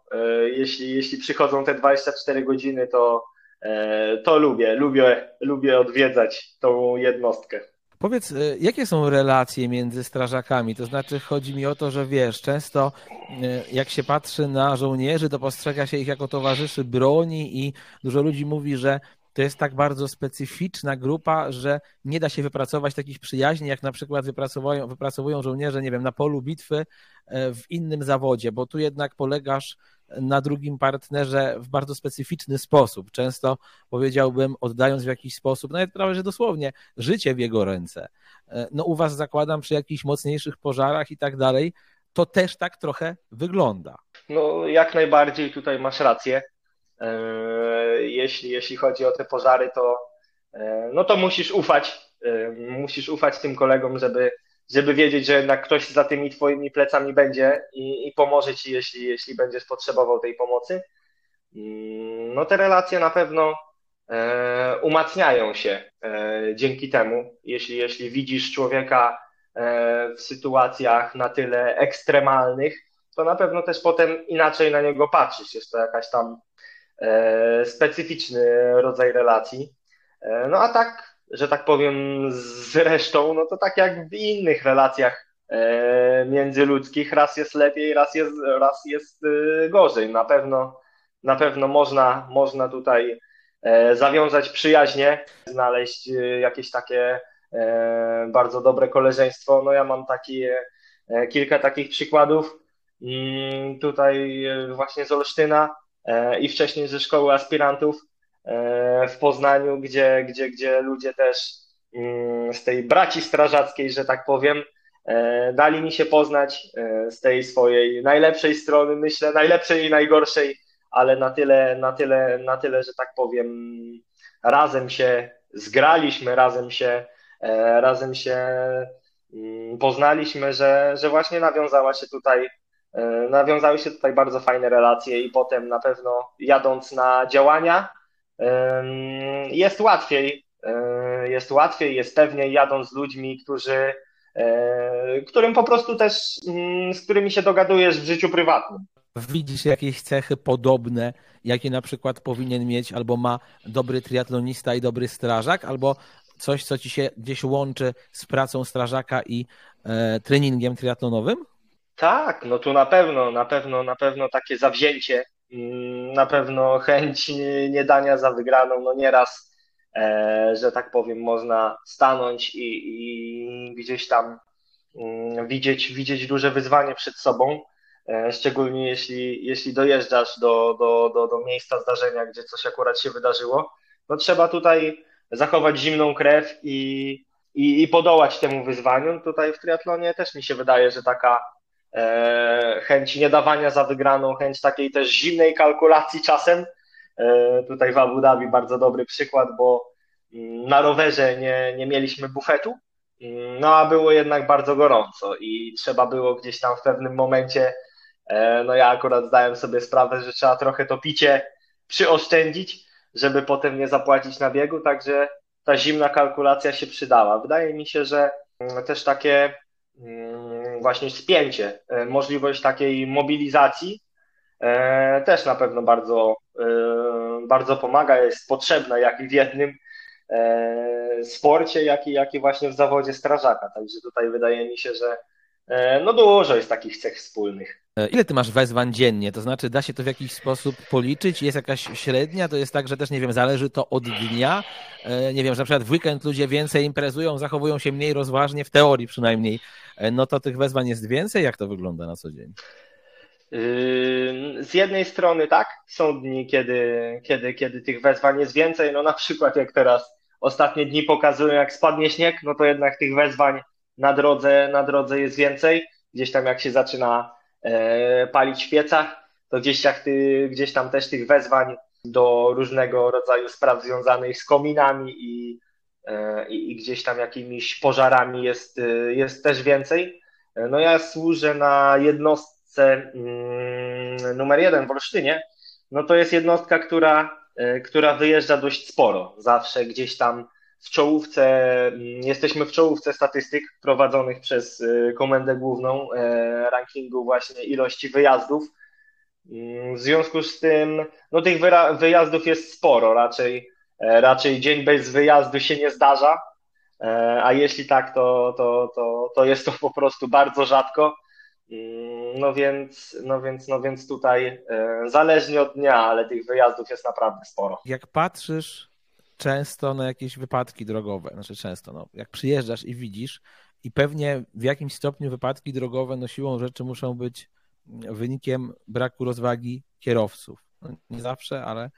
jeśli, jeśli przychodzą te 24 godziny, to, to lubię, lubię, lubię odwiedzać tą jednostkę. Powiedz, y, jakie są relacje między strażakami? To znaczy, chodzi mi o to, że wiesz, często y, jak się patrzy na żołnierzy, to postrzega się ich jako towarzyszy broni i dużo ludzi mówi, że to jest tak bardzo specyficzna grupa, że nie da się wypracować takich przyjaźni, jak na przykład wypracowują, wypracowują żołnierze, nie wiem, na polu bitwy y, w innym zawodzie, bo tu jednak polegasz na drugim partnerze w bardzo specyficzny sposób. Często powiedziałbym, oddając w jakiś sposób, nawet prawie że dosłownie, życie w jego ręce. E, no u was zakładam przy jakichś mocniejszych pożarach i tak dalej, to też tak trochę wygląda. No jak najbardziej tutaj masz rację. E, jeśli, jeśli chodzi o te pożary, to e, no to musisz ufać. Musisz ufać tym kolegom, żeby żeby wiedzieć, że jednak ktoś za tymi twoimi plecami będzie i, i pomoże ci, jeśli, jeśli będziesz potrzebował tej pomocy. Mm, no te relacje na pewno e, umacniają się e, dzięki temu, jeśli, jeśli widzisz człowieka e, w sytuacjach na tyle ekstremalnych, to na pewno też potem inaczej na niego patrzysz. Jest to jakaś tam e, specyficzny rodzaj relacji. E, no a tak że tak powiem, z resztą, no to tak jak w innych relacjach e, międzyludzkich, raz jest lepiej, raz jest, raz jest e, gorzej. Na pewno, na pewno można, można tutaj zawiązać przyjaźnie, znaleźć jakieś takie bardzo dobre koleżeństwo. No ja mam taki, kilka takich przykładów mm, tutaj właśnie z Olsztyna i wcześniej ze szkoły aspirantów w Poznaniu, gdzie, gdzie, gdzie ludzie też mm, z tej braci strażackiej, że tak powiem, E, dali mi się poznać e, z tej swojej najlepszej strony, myślę, najlepszej i najgorszej, ale na tyle, na tyle, na tyle, że tak powiem, razem się zgraliśmy, razem się, e, razem się mm, poznaliśmy, że, że właśnie nawiązała się tutaj, nawiązały się tutaj bardzo fajne relacje i potem na pewno jadąc na działania jest łatwiej, jest łatwiej, jest pewniej jadąc z ludźmi, którzy E, którym po prostu też, mm, z którymi się dogadujesz w życiu prywatnym. Widzisz jakieś cechy podobne, jakie na przykład powinien mieć albo ma dobry triatlonista i dobry strażak, albo coś, co ci się gdzieś łączy z pracą strażaka i e, treningiem triatlonowym? Tak, no tu na pewno, na pewno, na pewno takie zawzięcie, na pewno chęć nie dania za wygraną, no nieraz E, że tak powiem, można stanąć i, i gdzieś tam mm, widzieć, widzieć duże wyzwanie przed sobą, e, szczególnie jeśli, jeśli dojeżdżasz do, do, do, do miejsca zdarzenia, gdzie coś akurat się wydarzyło, no trzeba tutaj zachować zimną krew i, i, i podołać temu wyzwaniu. Tutaj w triatlonie też mi się wydaje, że taka chęć niedawania za wygraną, chęć takiej też zimnej kalkulacji czasem, E, tutaj w Abu Dhabi bardzo dobry przykład, bo mm, na rowerze nie, nie mieliśmy bufetu, mm, no a było jednak bardzo gorąco i trzeba było gdzieś tam w pewnym momencie, e, no ja akurat zdałem sobie sprawę, że trzeba trochę to picie przyoszczędzić, żeby potem nie zapłacić na biegu, także ta zimna kalkulacja się przydała. Wydaje mi się, że mm, też takie właśnie spięcie, e, możliwość takiej mobilizacji też na pewno bardzo E, bardzo pomaga, jest potrzebna jak i w jednym e, sporcie, jak i, jak i właśnie w zawodzie strażaka. Także tutaj wydaje mi się, że e, no dużo jest takich cech wspólnych. Ile ty masz wezwań dziennie? To znaczy, da się to w jakiś sposób policzyć? Jest jakaś średnia? To jest tak, że też, nie wiem, zależy to od dnia? Nie wiem, że na przykład w weekend ludzie więcej imprezują, zachowują się mniej rozważnie, w teorii przynajmniej. No to tych wezwań jest więcej? Jak to wygląda na co dzień? Z jednej strony tak, są dni, kiedy, kiedy, kiedy tych wezwań jest więcej, no na przykład jak teraz ostatnie dni pokazują, jak spadnie śnieg, no to jednak tych wezwań na drodze, na drodze jest więcej. Gdzieś tam jak się zaczyna e, palić w piecach, to gdzieś, ty, gdzieś tam też tych wezwań do różnego rodzaju spraw związanych z kominami i, e, i gdzieś tam jakimiś pożarami jest, e, jest też więcej. No ja służę na jednostce Mm, numer jeden w Olsztynie, no to jest jednostka, która, która wyjeżdża dość sporo. Zawsze gdzieś tam w czołówce, mm, jesteśmy w czołówce statystyk prowadzonych przez e, Komendę Główną e, rankingu właśnie ilości wyjazdów. Mm, w związku z tym, no tych wyjazdów jest sporo, raczej, raczej dzień bez wyjazdu się nie zdarza, a jeśli tak, to, to, to, to jest to po prostu bardzo rzadko. Mm, no więc, no więc, no więc tutaj e, zależnie od dnia, ale tych wyjazdów jest naprawdę sporo. Jak patrzysz często na jakieś wypadki drogowe, znaczy często, no, jak przyjeżdżasz i widzisz, i pewnie w jakimś stopniu wypadki drogowe no siłą rzeczy muszą być wynikiem braku rozwagi kierowców. No, nie zawsze, ale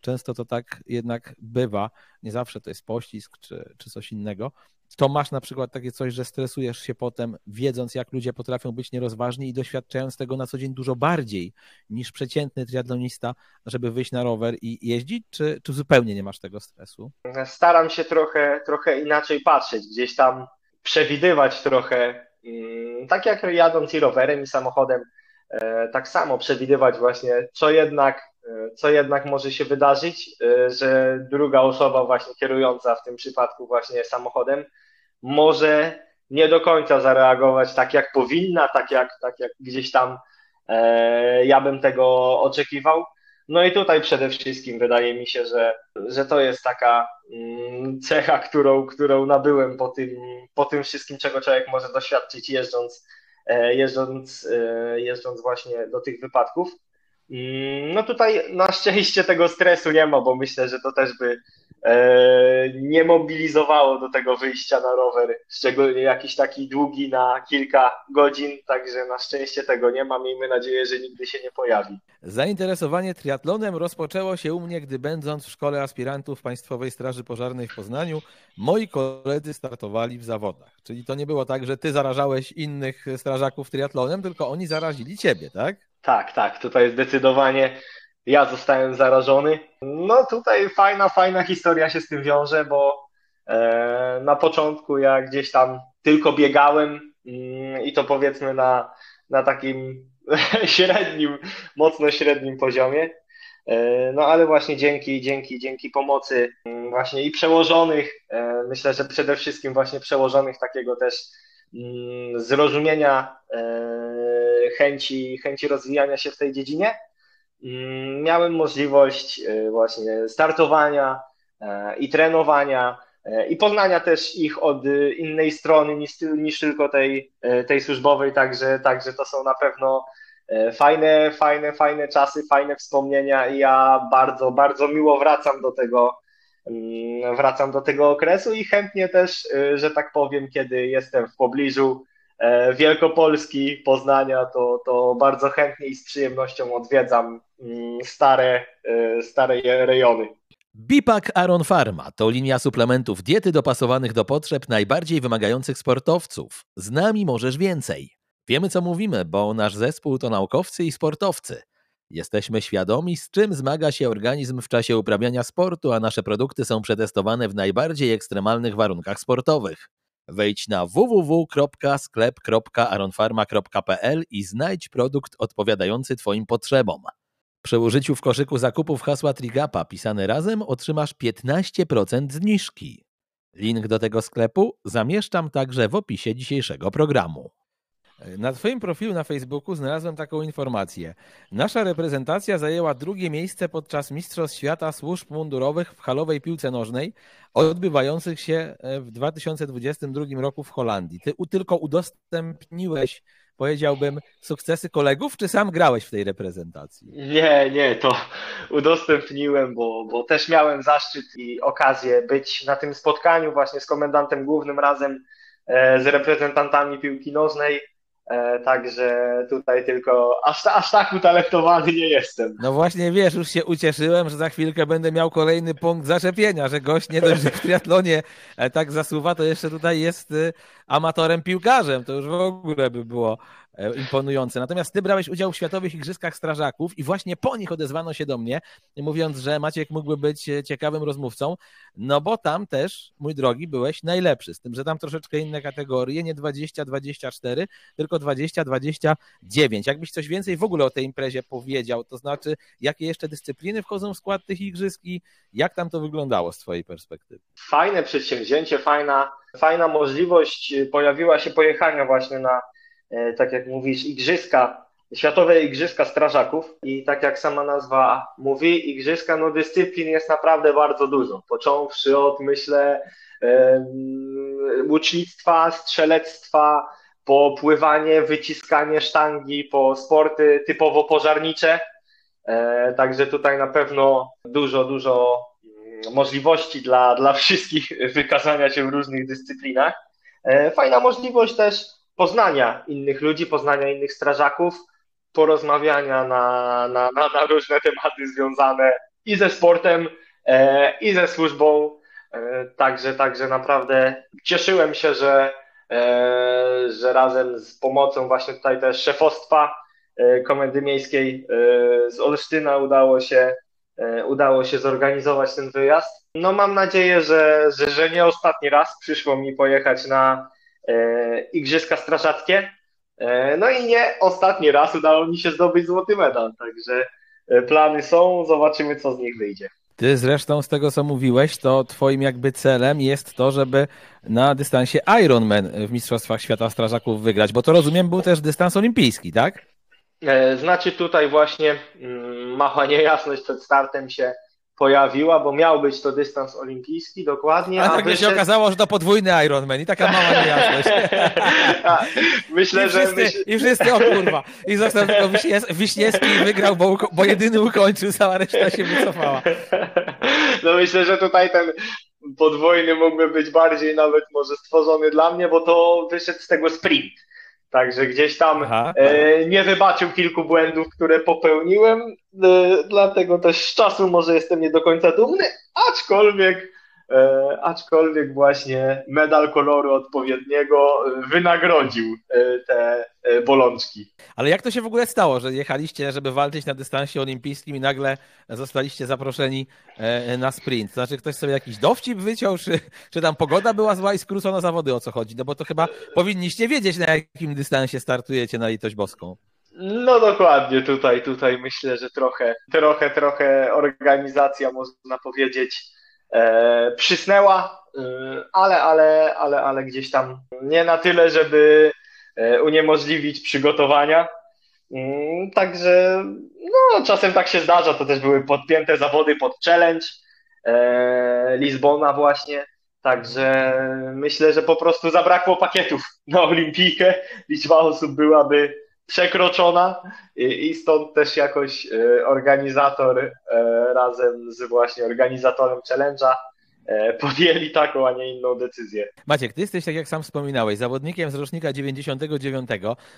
często to tak jednak bywa. Nie zawsze to jest pościsk czy, czy coś innego to masz na przykład takie coś, że stresujesz się potem, wiedząc, jak ludzie potrafią być nierozważni i doświadczając tego na co dzień dużo bardziej niż przeciętny triatlonista, żeby wyjść na rower i jeździć, czy, czy zupełnie nie masz tego stresu? Staram się trochę, trochę inaczej patrzeć, gdzieś tam przewidywać trochę, mm, tak jak jadąc i rowerem, i samochodem, e, tak samo przewidywać właśnie, co jednak, co jednak może się wydarzyć, e, że druga osoba właśnie kierująca w tym przypadku właśnie samochodem może nie do końca zareagować tak, jak powinna, tak jak, tak jak gdzieś tam e, ja bym tego oczekiwał. No i tutaj przede wszystkim wydaje mi się, że, że to jest taka mm, cecha, którą, którą nabyłem po tym, po tym wszystkim, czego człowiek może doświadczyć jeżdżąc, e, jeżdżąc, e, jeżdżąc właśnie do tych wypadków. Mm, no tutaj na szczęście tego stresu nie ma, bo myślę, że to też by e, nie mobilizowało do tego wyjścia na rower, szczególnie jakiś taki długi na kilka godzin, także na szczęście tego nie ma. Miejmy nadzieję, że nigdy się nie pojawi. Zainteresowanie triatlonem rozpoczęło się u mnie, gdy będąc w szkole aspirantów Państwowej Straży Pożarnej w Poznaniu, moi koledzy startowali w zawodach. Czyli to nie było tak, że ty zarażałeś innych strażaków triatlonem, tylko oni zarazili ciebie, tak? Tak, tak, tutaj zdecydowanie ja zostałem zarażony. No tutaj fajna, fajna historia się z tym wiąże, bo e, na początku ja gdzieś tam tylko biegałem mm, i to powiedzmy na, na takim (laughs) średnim, mocno średnim poziomie. E, no ale właśnie dzięki, dzięki, dzięki pomocy mm, właśnie i przełożonych, e, myślę, że przede wszystkim właśnie przełożonych takiego też mm, zrozumienia chęci, chęci rozwijania się w tej dziedzinie, mm, miałem możliwość e, właśnie startowania e, i trenowania e, i poznania też ich od innej strony niż, niż tylko tej, tej służbowej, także, także to są na pewno fajne, fajne, fajne czasy, fajne wspomnienia i ja bardzo, bardzo miło wracam do tego, mm, wracam do tego okresu i chętnie też, że tak powiem, kiedy jestem w pobliżu Wielkopolski, Poznania, to, to bardzo chętnie i z przyjemnością odwiedzam mm, stare, e, stare rejony. Bipak Aron Pharma to linia suplementów diety dopasowanych do potrzeb najbardziej wymagających sportowców. Z nami możesz więcej. Wiemy co mówimy, bo nasz zespół to naukowcy i sportowcy. Jesteśmy świadomi, z czym zmaga się organizm w czasie uprawiania sportu, a nasze produkty są przetestowane w najbardziej ekstremalnych warunkach sportowych. Wejdź na www.sklep.aronfarma.pl i znajdź produkt odpowiadający Twoim potrzebom. Przy użyciu w koszyku zakupów hasła Trigapa pisane razem otrzymasz 15% zniżki. Link do tego sklepu zamieszczam także w opisie dzisiejszego programu. Na Twoim profilu na Facebooku znalazłem taką informację. Nasza reprezentacja zajęła drugie miejsce podczas Mistrzostw Świata Służb Mundurowych w halowej piłce nożnej, odbywających się e, w 2022 roku w Holandii. Ty tylko udostępniłeś, powiedziałbym, sukcesy kolegów, czy sam grałeś w tej reprezentacji? Nie, nie, to udostępniłem, bo, bo też miałem zaszczyt i okazję być na tym spotkaniu właśnie z komendantem głównym razem e, z reprezentantami piłki nożnej. E, także tutaj tylko aż, aż tak utalentowany nie jestem. No właśnie wiesz, już się ucieszyłem, że za chwilkę będę miał kolejny punkt zaczepienia, że gość nie dość, że w triatlonie e, tak zasuwa, to jeszcze tutaj jest e, amatorem piłkarzem. To już w ogóle by było imponujące. Natomiast ty brałeś udział w Światowych Igrzyskach Strażaków i właśnie po nich odezwano się do mnie, mówiąc, że Maciek mógłby być e, ciekawym rozmówcą, no bo tam też, mój drogi, byłeś najlepszy, z tym, że tam troszeczkę inne kategorie, nie 20-24, tylko 20-29. Jakbyś coś więcej w ogóle o tej imprezie powiedział, to znaczy, jakie jeszcze dyscypliny wchodzą w skład tych igrzysk i jak tam to wyglądało z twojej perspektywy? Fajne przedsięwzięcie, fajna, fajna możliwość pojawiła się pojechania właśnie na E, tak jak mówisz, igrzyska, Światowe Igrzyska Strażaków i tak jak sama nazwa mówi, igrzyska, no dyscyplin jest naprawdę bardzo dużo, począwszy od, myślę, łucznictwa, strzelectwa, po pływanie, wyciskanie sztangi, po sporty typowo pożarnicze, e, także tutaj na pewno dużo, dużo mm, możliwości dla, dla wszystkich (laughs) wykazania się w różnych dyscyplinach. E, fajna możliwość też poznania innych ludzi, poznania innych strażaków, porozmawiania na, na, na, na różne tematy związane i ze sportem, e, i ze służbą. E, także, także naprawdę cieszyłem się, że, e, że razem z pomocą właśnie tutaj też szefostwa e, Komendy Miejskiej e, z Olsztyna udało się, e, udało się zorganizować ten wyjazd. No mam nadzieję, że, że, że nie ostatni raz przyszło mi pojechać na Igrzyska Strażackie. E, no i nie ostatni raz udało mi się zdobyć złoty medal, także e, plany są, zobaczymy co z nich wyjdzie. Ty zresztą z tego co mówiłeś, to twoim jakby celem jest to, żeby na dystansie Ironman w Mistrzostwach Świata Strażaków wygrać, bo to rozumiem był też dystans olimpijski, tak? Znaczy tutaj właśnie mm, mała niejasność przed startem się pojawiła, bo miał być to dystans olimpijski dokładnie. A, tak się okazało, że to podwójny Ironman i taka mała niejasność. (laughs) myślę, I wszyscy, że... Myśl... I wszyscy, o kurwa. I został tylko Wiśniewski i wygrał, bo, bo jedyny ukończył, cała reszta się wycofała. (laughs) No myślę, że tutaj ten podwójny mógłby być bardziej nawet może stworzony dla mnie, bo to wyszedł z tego sprint. Także gdzieś tam Aha, e, nie wybaczył kilku błędów, które popełniłem, e, dlatego też z czasu może jestem nie do końca dumny, aczkolwiek, aczkolwiek właśnie medal koloru odpowiedniego wynagrodził e, te e, bolączki. Ale jak to się w ogóle stało, że jechaliście, żeby walczyć na dystansie olimpijskim i nagle zostaliście zaproszeni e, na sprint? Znaczy ktoś sobie jakiś dowcip wyciął, czy, czy tam pogoda była zła i skrócono zawody, o co chodzi? No bo to chyba powinniście wiedzieć, na jakim dystansie startujecie na litość boską. No dokładnie, tutaj, tutaj myślę, że trochę, trochę, trochę organizacja, można powiedzieć, e, przysnęła, e, ale, ale, ale, ale gdzieś tam nie na tyle, żeby E, uniemożliwić przygotowania. Mm, także no, czasem tak się zdarza, to też były podpięte zawody pod challenge e, Lizbona właśnie, także myślę, że po prostu zabrakło pakietów na olimpijkę, liczba osób byłaby przekroczona i stąd też jakoś e, organizator razem z właśnie organizatorem challenge'a E, podjęli taką, a nie inną decyzję. Maciek, ty jesteś, tak jak sam wspominałeś, zawodnikiem z rocznika 99,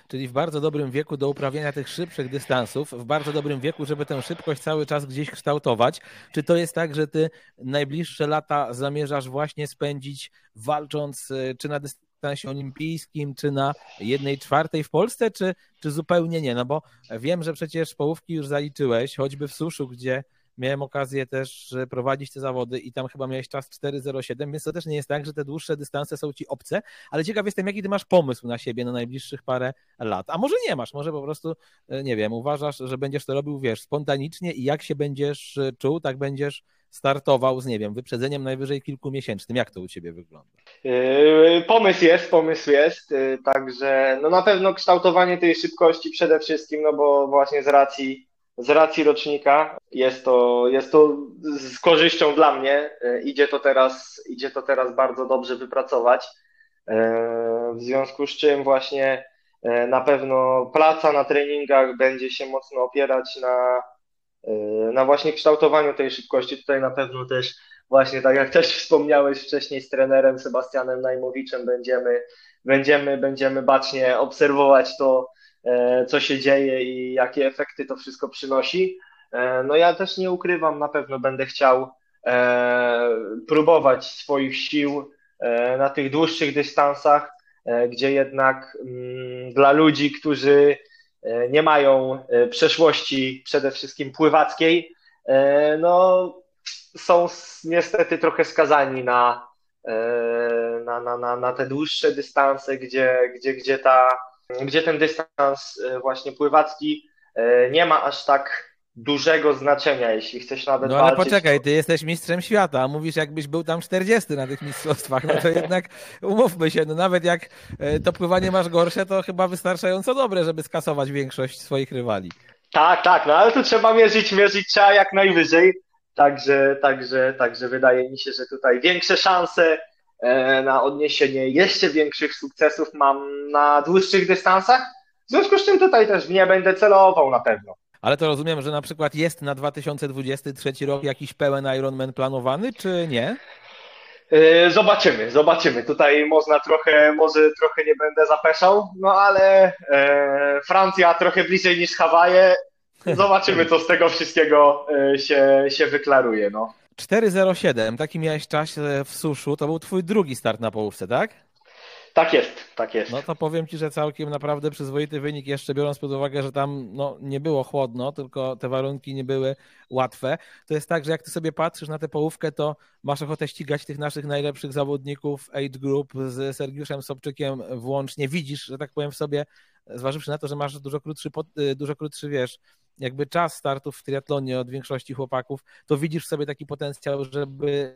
czyli w bardzo dobrym wieku do uprawiania tych szybszych dystansów, w bardzo dobrym wieku, żeby tę szybkość cały czas gdzieś kształtować. Czy to jest tak, że ty najbliższe lata zamierzasz właśnie spędzić walcząc e, czy na dystansie olimpijskim, czy na jednej czwartej w Polsce, czy, czy zupełnie nie? No bo wiem, że przecież połówki już zaliczyłeś, choćby w suszu, gdzie miałem okazję też prowadzić te zawody i tam chyba miałeś czas 4.07, więc to też nie jest tak, że te dłuższe dystanse są ci obce, ale ciekaw jestem, jaki ty masz pomysł na siebie na najbliższych parę lat. A może nie masz, może po prostu, e, nie wiem, uważasz, że będziesz to robił, wiesz, spontanicznie i jak się będziesz e, czuł, tak będziesz startował z, nie wiem, wyprzedzeniem najwyżej kilkumiesięcznym. Jak to u Ciebie wygląda? E, pomysł jest, pomysł jest, także no na pewno kształtowanie tej szybkości przede wszystkim, no bo właśnie z racji z racji rocznika jest to, jest to z korzyścią dla mnie. E, idzie to teraz, idzie to teraz bardzo dobrze wypracować. W związku z czym właśnie na pewno praca na treningach będzie się mocno opierać na, na właśnie kształtowaniu tej szybkości. Tutaj na pewno też właśnie tak jak też wspomniałeś wcześniej z trenerem Sebastianem Najmowiczem będziemy, będziemy, będziemy bacznie obserwować to, E, co się dzieje i jakie efekty to wszystko przynosi. E, no ja też nie ukrywam, na pewno będę chciał e, próbować swoich sił na tych dłuższych dystansach, gdzie jednak mm, dla ludzi, którzy nie mają przeszłości przede wszystkim pływackiej, no są niestety trochę skazani na, na, na, na, te dłuższe dystanse, gdzie, gdzie, gdzie ta gdzie ten dystans e, właśnie pływacki e, nie ma aż tak dużego znaczenia, jeśli chcesz nawet No ale walczyć, poczekaj, ty jesteś mistrzem świata, a mówisz jakbyś był tam 40 na tych mistrzostwach, no to (laughs) jednak umówmy się, no nawet jak e, to pływanie masz gorsze, to chyba wystarczająco dobre, żeby skasować większość swoich rywali. Tak, tak, no ale tu trzeba mierzyć, mierzyć trzeba jak najwyżej, także, także, także wydaje mi się, że tutaj większe szanse E, na odniesienie jeszcze większych sukcesów mam na dłuższych dystansach. W związku z czym tutaj też nie będę celował na pewno. Ale to rozumiem, że na przykład jest na 2023 rok jakiś pełen Ironman planowany, czy nie? E, zobaczymy, zobaczymy. Tutaj można trochę, może trochę nie będę zapeszał, no ale e, Francja trochę bliżej niż Hawaje. Zobaczymy, co z tego wszystkiego e, się, się wyklaruje. No. 4.07, taki miałeś czas e, w suszu, to był twój drugi start na połówce, tak? Tak jest, tak jest. No to powiem ci, że całkiem naprawdę przyzwoity wynik, jeszcze biorąc pod uwagę, że tam no, nie było chłodno, tylko te warunki nie były łatwe. To jest tak, że jak ty sobie patrzysz na tę połówkę, to masz ochotę ścigać tych naszych najlepszych zawodników age group z Sergiuszem Sobczykiem włącznie. Widzisz, że tak powiem w sobie, zważywszy na to, że masz dużo krótszy, y, dużo krótszy wiesz, jakby czas startów w triatlonie od większości chłopaków, to widzisz w sobie taki potencjał, żeby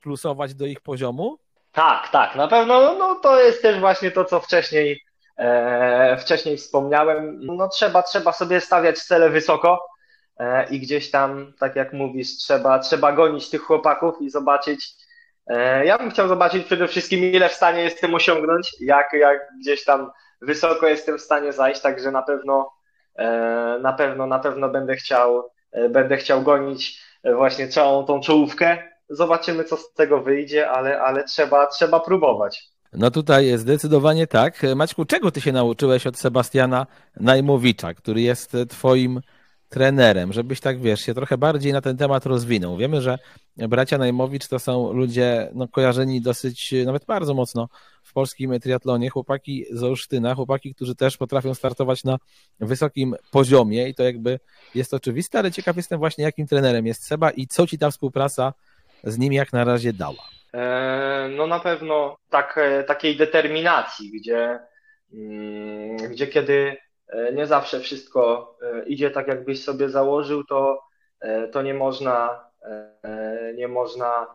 plusować do ich poziomu? Tak, tak, na pewno no, to jest też właśnie to, co wcześniej, e, wcześniej wspomniałem. No, trzeba, trzeba sobie stawiać cele wysoko, i gdzieś tam, tak jak mówisz, trzeba, trzeba gonić tych chłopaków i zobaczyć. Ja bym chciał zobaczyć przede wszystkim, ile w stanie jestem osiągnąć, jak, jak gdzieś tam wysoko jestem w stanie zajść, także na pewno na pewno, na pewno będę chciał, będę chciał gonić właśnie całą tą czołówkę. Zobaczymy, co z tego wyjdzie, ale, ale trzeba, trzeba próbować. No tutaj zdecydowanie tak. Maćku, czego ty się nauczyłeś od Sebastiana Najmowicza, który jest twoim trenerem, żebyś tak, wiesz, się trochę bardziej na ten temat rozwinął. Wiemy, że bracia Najmowicz to są ludzie no, kojarzeni dosyć, nawet bardzo mocno w polskim triatlonie. Chłopaki z Olsztyna, chłopaki, którzy też potrafią startować na wysokim poziomie i to jakby jest oczywiste, ale ciekaw jestem właśnie, jakim trenerem jest Seba i co ci ta współpraca z nim jak na razie dała. E, no na pewno tak, e, takiej determinacji, gdzie, mm, gdzie kiedy e, nie zawsze wszystko idzie tak, jakbyś sobie założył, to, to nie można, nie można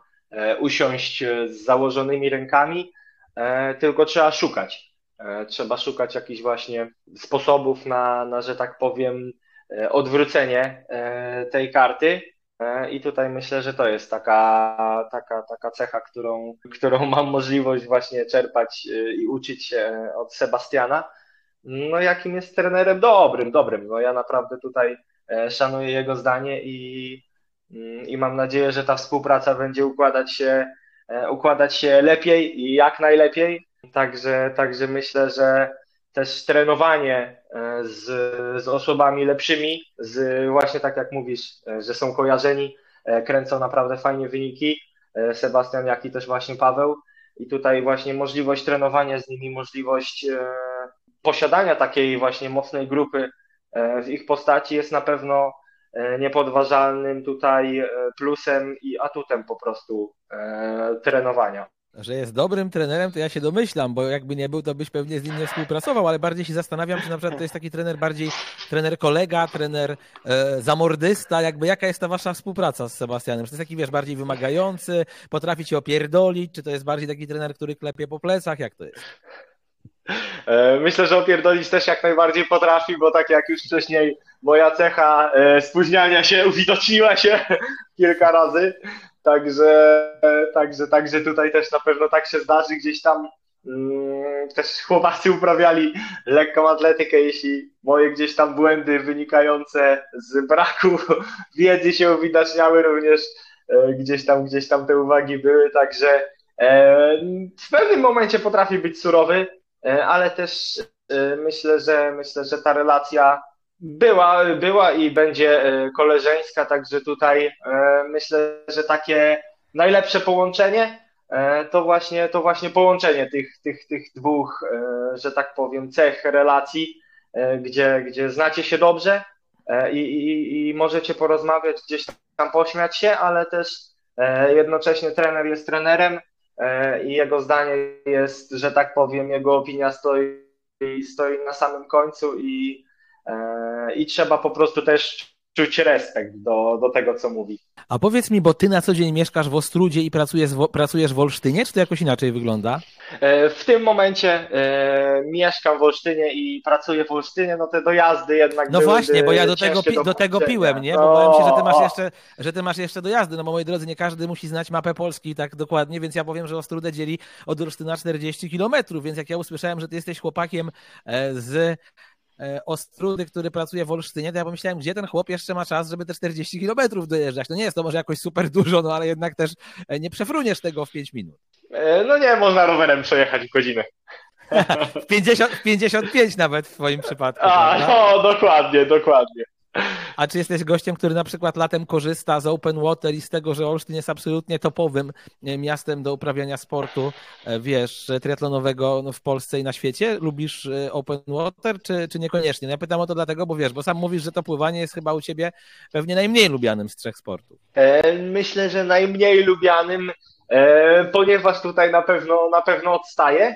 usiąść z założonymi rękami, tylko trzeba szukać. Trzeba szukać jakichś właśnie sposobów na, na że tak powiem, odwrócenie tej karty I tutaj myślę, że to jest taka, taka, taka cecha, którą, (laughs) którą mam możliwość właśnie czerpać e, i uczyć się od Sebastiana. No, jakim jest trenerem dobrym, dobrym. No, ja naprawdę tutaj e, szanuję jego zdanie i, mm, i mam nadzieję, że ta współpraca będzie układać się, układać się lepiej i jak najlepiej. Także, także myślę, że też trenowanie e, z, z osobami lepszymi, z właśnie tak jak mówisz, e, że są kojarzeni, e, kręcą naprawdę fajnie wyniki. Sebastian, jak i też właśnie Paweł. I tutaj właśnie możliwość trenowania z nimi, możliwość posiadania takiej właśnie mocnej grupy w ich postaci jest na pewno niepodważalnym tutaj plusem i atutem po prostu trenowania. Że jest dobrym trenerem, to ja się domyślam, bo jakby nie był, to byś pewnie z nim nie współpracował, ale bardziej się zastanawiam, czy na przykład to jest taki trener bardziej trener kolega, trener e, zamordysta, jakby jaka jest ta wasza współpraca z Sebastianem? Czy to jest taki, wiesz, bardziej wymagający, potrafi cię opierdolić, czy to jest bardziej taki trener, który klepie po plecach, jak to jest? E, myślę, że opierdolić też jak najbardziej potrafi, bo tak jak już wcześniej moja cecha e, spóźniania się (laughs) uwidoczniła się (laughs) kilka razy, Także, także, także tutaj też na pewno tak się zdarzy gdzieś tam. Mm, też chłopacy uprawiali lekką atletykę, jeśli moje gdzieś tam błędy wynikające z braku (laughs) wiedzy się uwidaczniały, również e, gdzieś tam, gdzieś tam te uwagi były, także e, w pewnym momencie potrafi być surowy, e, ale też myślę, że myślę, że ta relacja była, była i będzie e, koleżeńska, także tutaj e, myślę, że takie najlepsze połączenie e, to właśnie, to właśnie połączenie tych, tych, tych dwóch, że tak powiem, cech relacji, gdzie, gdzie znacie się dobrze i, i, i możecie porozmawiać, gdzieś tam pośmiać się, ale też jednocześnie trener jest trenerem i jego zdanie jest, że tak powiem, jego opinia stoi, stoi na samym końcu i i trzeba po prostu też czuć respekt do, do tego, co mówi. A powiedz mi, bo ty na co dzień mieszkasz w Ostrudzie i pracujesz w, pracujesz w Olsztynie, czy to jakoś inaczej wygląda? E, w tym momencie e, mieszkam w Olsztynie i pracuję w Olsztynie, no te dojazdy jednak No właśnie, bo ja do tego, pi- do tego piłem, nie? Bo no, bałem się, że ty, masz jeszcze, że ty masz jeszcze dojazdy, no bo moi drodzy, nie każdy musi znać mapę Polski tak dokładnie, więc ja powiem, że Ostrudę dzieli od Olsztyna 40 kilometrów, więc jak ja usłyszałem, że ty jesteś chłopakiem z E, Ostrudy, który pracuje w Olsztynie, to ja pomyślałem, gdzie ten chłop jeszcze ma czas, żeby te 40 kilometrów dojeżdżać. No nie jest to może jakoś super dużo, no ale jednak też e, nie przefruniesz tego w 5 minut. E, no nie, można rowerem przejechać w godzinę. (laughs) 50, 55 nawet w twoim przypadku. A, prawda? no dokładnie, dokładnie. A czy jesteś gościem, który na przykład latem korzysta z open water i z tego, że Olsztyn jest absolutnie topowym e, miastem do uprawiania sportu, e, wiesz, triatlonowego no, w Polsce i na świecie? Lubisz e, open water, czy, czy niekoniecznie? No ja pytam o to dlatego, bo wiesz, bo sam mówisz, że to pływanie jest chyba u ciebie pewnie najmniej lubianym z trzech sportów. Myślę, że najmniej lubianym, ponieważ tutaj na pewno, na pewno odstaję.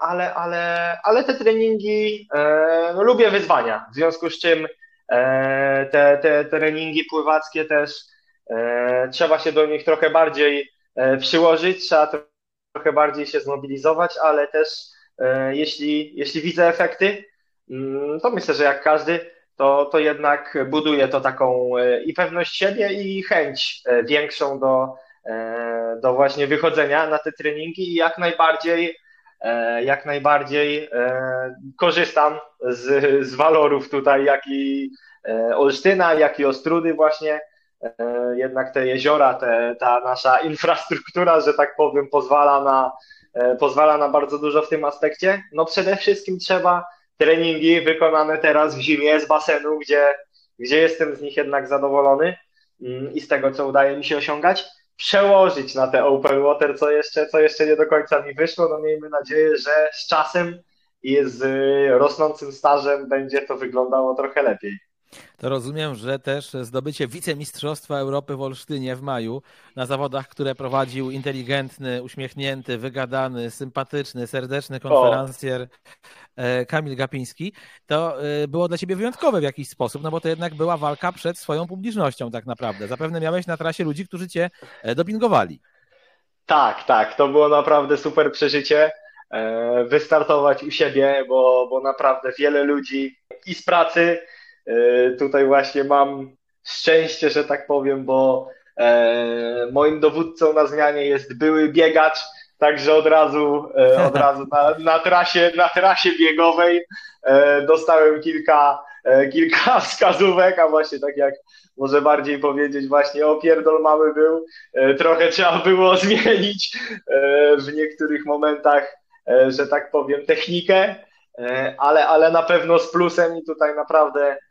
Ale, ale, ale te treningi, e, no, lubię wyzwania, w związku z czym e, te, te treningi pływackie też e, trzeba się do nich trochę bardziej przyłożyć, trzeba trochę bardziej się zmobilizować, ale też jeśli, jeśli widzę efekty, mm, to myślę, że jak każdy, to, to jednak buduje to taką i pewność siebie i chęć większą do, do właśnie wychodzenia na te treningi i jak najbardziej jak najbardziej korzystam z, z walorów tutaj, jak i Olsztyna, jak i Ostrudy właśnie, E, jednak te jeziora, te, ta nasza (laughs) infrastruktura, że tak powiem, pozwala na, e, pozwala na bardzo dużo w tym aspekcie. No przede wszystkim trzeba treningi wykonane teraz w zimie z basenu, gdzie, gdzie jestem z nich jednak zadowolony mm, i z tego, co udaje mi się osiągać, przełożyć na te open water, co jeszcze, co jeszcze nie do końca mi wyszło. No miejmy nadzieję, że z czasem i z rosnącym stażem będzie to wyglądało trochę lepiej to rozumiem, że też zdobycie wicemistrzostwa Europy w Olsztynie w maju na zawodach, które prowadził inteligentny, uśmiechnięty, wygadany, sympatyczny, serdeczny konferencjer. E, Kamil Gapiński, to e, było dla ciebie wyjątkowe w jakiś sposób, no bo to jednak była walka przed swoją publicznością tak naprawdę. Zapewne miałeś na trasie ludzi, którzy cię e, dopingowali. Tak, tak, to było naprawdę super przeżycie wystartować u siebie, bo, bo naprawdę wiele ludzi i z pracy, tutaj właśnie mam szczęście, że tak powiem, bo e, moim dowódcą na zmianie jest były biegacz, także od razu, e, od (laughs) razu na, na, trasie, na trasie biegowej dostałem kilka, kilka (laughs) wskazówek, a właśnie tak jak może bardziej powiedzieć właśnie opierdol mały był, trochę trzeba było (laughs) zmienić w niektórych momentach, że tak powiem, technikę, ale, ale na pewno z plusem i tutaj naprawdę E,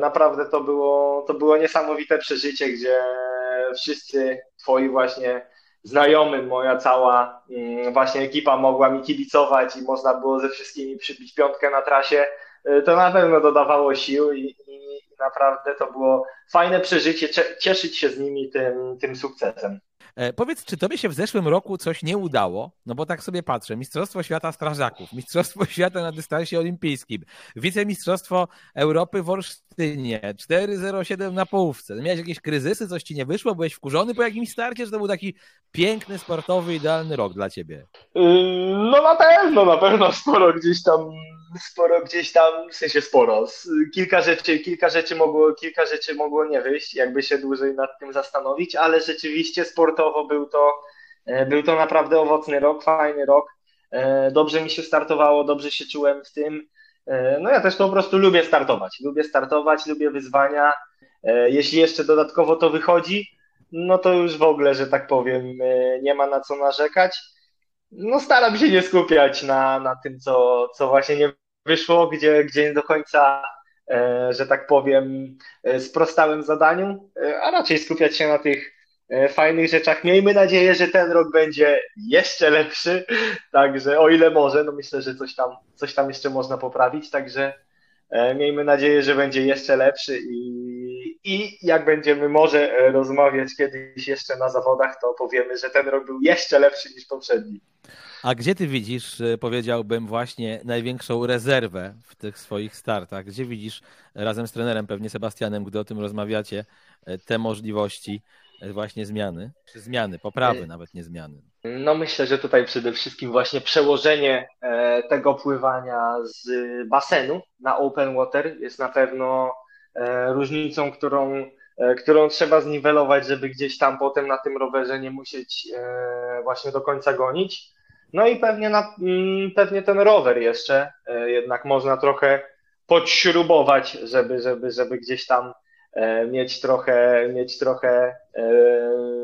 naprawdę to było, to było niesamowite przeżycie, gdzie wszyscy twoi właśnie znajomy, moja cała mm, właśnie ekipa mogła mi kibicować i można było ze wszystkimi przybić piątkę na trasie, e, to na pewno dodawało sił i, i naprawdę to było fajne przeżycie, cieszyć się z nimi tym, tym sukcesem. E, powiedz, czy tobie się w zeszłym roku coś nie udało? No bo tak sobie patrzę. Mistrzostwo Świata Strażaków, Mistrzostwo (laughs) Świata na dystansie olimpijskim, Wicemistrzostwo Europy w Olsztynie, 4.07 na połówce. Miałeś jakieś kryzysy, coś ci nie wyszło? Byłeś wkurzony po jakimś starcie, czy to był taki piękny, sportowy, idealny rok dla ciebie? Yy, no na pewno, na pewno sporo gdzieś tam sporo gdzieś tam, w sensie sporo, kilka rzeczy, kilka rzeczy mogło, kilka rzeczy mogło nie wyjść, jakby się dłużej nad tym zastanowić, ale rzeczywiście sportowo był to, e, był to naprawdę owocny rok, fajny rok. E, dobrze mi się startowało, dobrze się czułem w tym. E, no ja też po prostu lubię startować. Lubię startować, lubię wyzwania. Jeśli jeszcze dodatkowo to wychodzi, no to już w ogóle, że tak powiem, nie ma na co narzekać. No staram się nie skupiać na, na tym, co, co właśnie nie wyszło, gdzie, gdzie nie do końca, e, że tak powiem, e, sprostałem zadaniu, e, a raczej skupiać się na tych fajnych rzeczach. Miejmy nadzieję, że ten rok będzie jeszcze lepszy, także o ile może, no myślę, że coś tam, coś tam jeszcze można poprawić, także miejmy nadzieję, że będzie jeszcze lepszy i, i jak będziemy może rozmawiać kiedyś jeszcze na zawodach, to powiemy, że ten rok był jeszcze lepszy niż poprzedni. A gdzie ty widzisz, e, powiedziałbym, właśnie największą rezerwę w tych swoich startach? Gdzie widzisz razem z trenerem, pewnie Sebastianem, gdy o tym rozmawiacie, e, te możliwości e, właśnie zmiany? Czy zmiany, poprawy nawet, nie zmiany? No myślę, że tutaj przede wszystkim właśnie przełożenie tego pływania z basenu na open water jest na pewno różnicą, którą, którą trzeba zniwelować, żeby gdzieś tam potem na tym rowerze nie musieć właśnie do końca gonić. No i pewnie, na, mm, pewnie ten rower jeszcze e, jednak można trochę podśrubować, żeby, żeby, żeby gdzieś tam e, mieć trochę, mieć trochę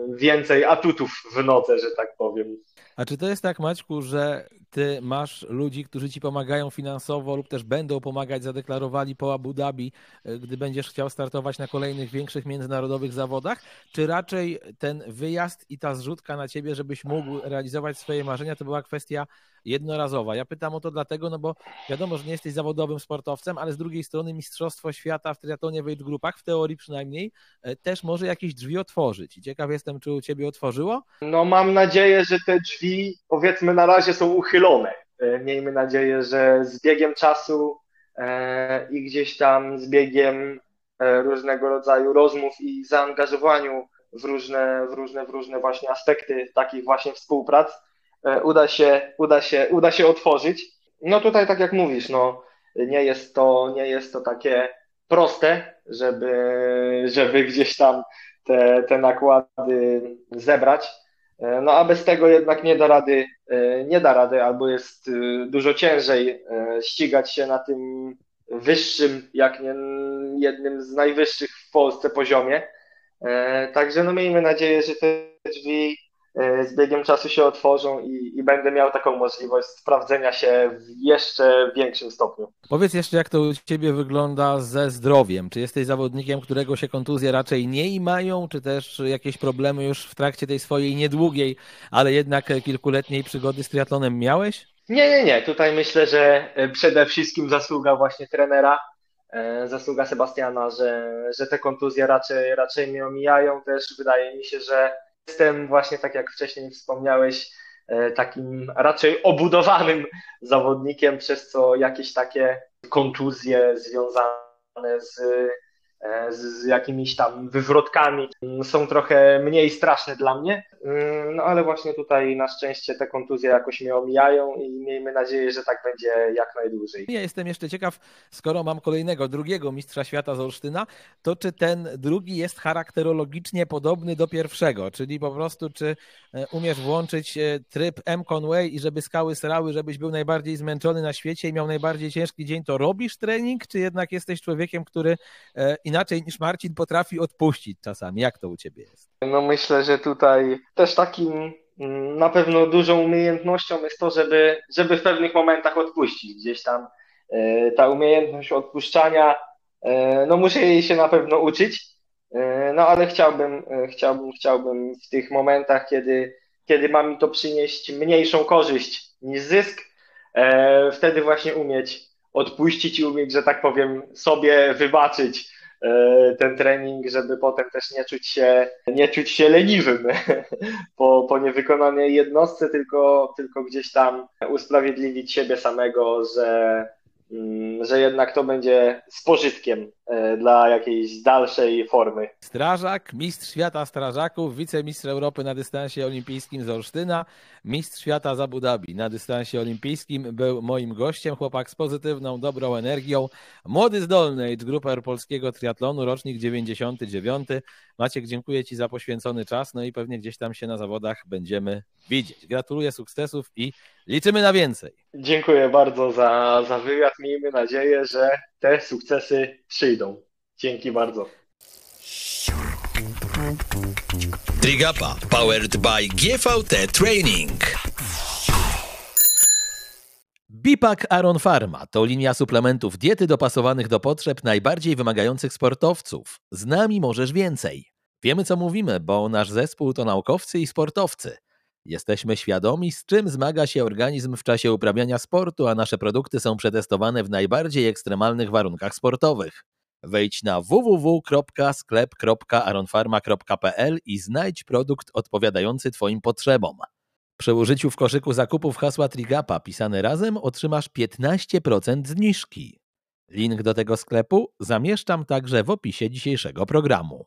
więcej atutów w nodze, że tak powiem. A czy to jest tak, Maćku, że ty masz ludzi, którzy ci pomagają finansowo lub też będą pomagać, zadeklarowali po Abu Dhabi, e, gdy będziesz chciał startować na kolejnych większych międzynarodowych zawodach? Czy raczej ten wyjazd i ta zrzutka na ciebie, żebyś mógł realizować swoje marzenia, to była kwestia jednorazowa. Ja pytam o to dlatego, no bo wiadomo, że nie jesteś zawodowym sportowcem, ale z drugiej strony Mistrzostwo Świata w triatlonie w grupach, w teorii przynajmniej, e, też może jakieś drzwi otworzyć. I ciekaw jestem, czy u Ciebie otworzyło? No mam nadzieję, że te drzwi powiedzmy na razie są uchylone. E, miejmy nadzieję, że z biegiem czasu e, i gdzieś tam z biegiem różnego rodzaju rozmów i zaangażowaniu w różne, w różne, w różne właśnie aspekty takich właśnie współprac, E, uda się, uda się, uda się otworzyć. No tutaj tak jak mówisz, no nie jest to, nie jest to takie proste, żeby, żeby gdzieś tam te, te nakłady zebrać. E, no a bez tego jednak nie da rady, e, nie da rady, albo jest e, dużo ciężej ścigać się na tym wyższym, jak nie jednym z najwyższych w Polsce poziomie. Także no miejmy nadzieję, że te drzwi z biegiem czasu się otworzą i, i, będę miał taką możliwość sprawdzenia się w jeszcze większym stopniu. Powiedz jeszcze, jak to u Ciebie wygląda ze zdrowiem? Czy jesteś zawodnikiem, którego się kontuzje raczej nie mają, czy też jakieś problemy już w trakcie tej swojej niedługiej, ale jednak kilkuletniej przygody z triatlonem miałeś? Nie, nie, nie. Tutaj myślę, że e, przede wszystkim zasługa właśnie trenera, e, zasługa Sebastiana, że, że te kontuzje raczej, raczej mnie omijają. Też wydaje mi się, że Jestem właśnie, tak jak wcześniej wspomniałeś, e, takim raczej obudowanym zawodnikiem, przez co jakieś takie kontuzje związane z z jakimiś tam wywrotkami są trochę mniej straszne dla mnie. Mm, no ale właśnie tutaj na szczęście te kontuzje jakoś mnie omijają i miejmy nadzieję, że tak będzie jak najdłużej. Ja jestem jeszcze ciekaw, skoro mam kolejnego, drugiego mistrza świata z Olsztyna, to czy ten drugi jest charakterologicznie podobny do pierwszego, czyli po prostu czy e, umiesz włączyć e, tryb M. Conway i żeby skały srały, żebyś był najbardziej zmęczony na świecie i miał najbardziej ciężki dzień, to robisz trening, czy jednak jesteś człowiekiem, który inaczej niż Marcin potrafi odpuścić czasami. Jak to u ciebie jest? No myślę, że tutaj też takim mm, na pewno dużą umiejętnością jest to, żeby, żeby w pewnych momentach odpuścić. Gdzieś tam e, ta umiejętność odpuszczania, e, no muszę jej się na pewno uczyć, e, no ale chciałbym, chciałbym, chciałbym w tych momentach, kiedy, kiedy ma mi to przynieść mniejszą korzyść niż zysk, wtedy właśnie umieć odpuścić i umieć, że tak powiem, sobie wybaczyć ten trening, żeby potem też nie czuć się, nie czuć się leniwym (laughs) po, po niewykonanej jednostce, tylko, tylko gdzieś tam usprawiedliwić siebie samego, że Mm, że jednak to będzie z pożytkiem. e, dla jakiejś dalszej formy. Strażak, mistrz świata strażaków, wicemistrz Europy na dystansie olimpijskim z Olsztyna, mistrz świata z Abu Dhabi na dystansie olimpijskim był moim gościem, chłopak z pozytywną, dobrą energią, młody zdolny z grupy polskiego triatlonu, rocznik 99. Maciek, dziękuję Ci za poświęcony czas, no i pewnie gdzieś tam się na zawodach będziemy widzieć. Gratuluję sukcesów i liczymy na więcej. Dziękuję bardzo za, za wywiad. Miejmy nadzieję, że te sukcesy przyjdą. Dzięki bardzo. Trigapa powered by GVT Training. Bipak Aron Pharma to linia suplementów diety dopasowanych do potrzeb najbardziej wymagających sportowców. Z nami możesz więcej. Wiemy co mówimy, bo nasz zespół to naukowcy i sportowcy. Jesteśmy świadomi, z czym zmaga się organizm w czasie uprawiania sportu, a nasze produkty są przetestowane w najbardziej ekstremalnych warunkach sportowych. Wejdź na www.sklep.aronfarma.pl i znajdź produkt odpowiadający Twoim potrzebom. Przy użyciu w koszyku zakupów hasła Trigapa pisane razem otrzymasz 15% zniżki. Link do tego sklepu zamieszczam także w opisie dzisiejszego programu.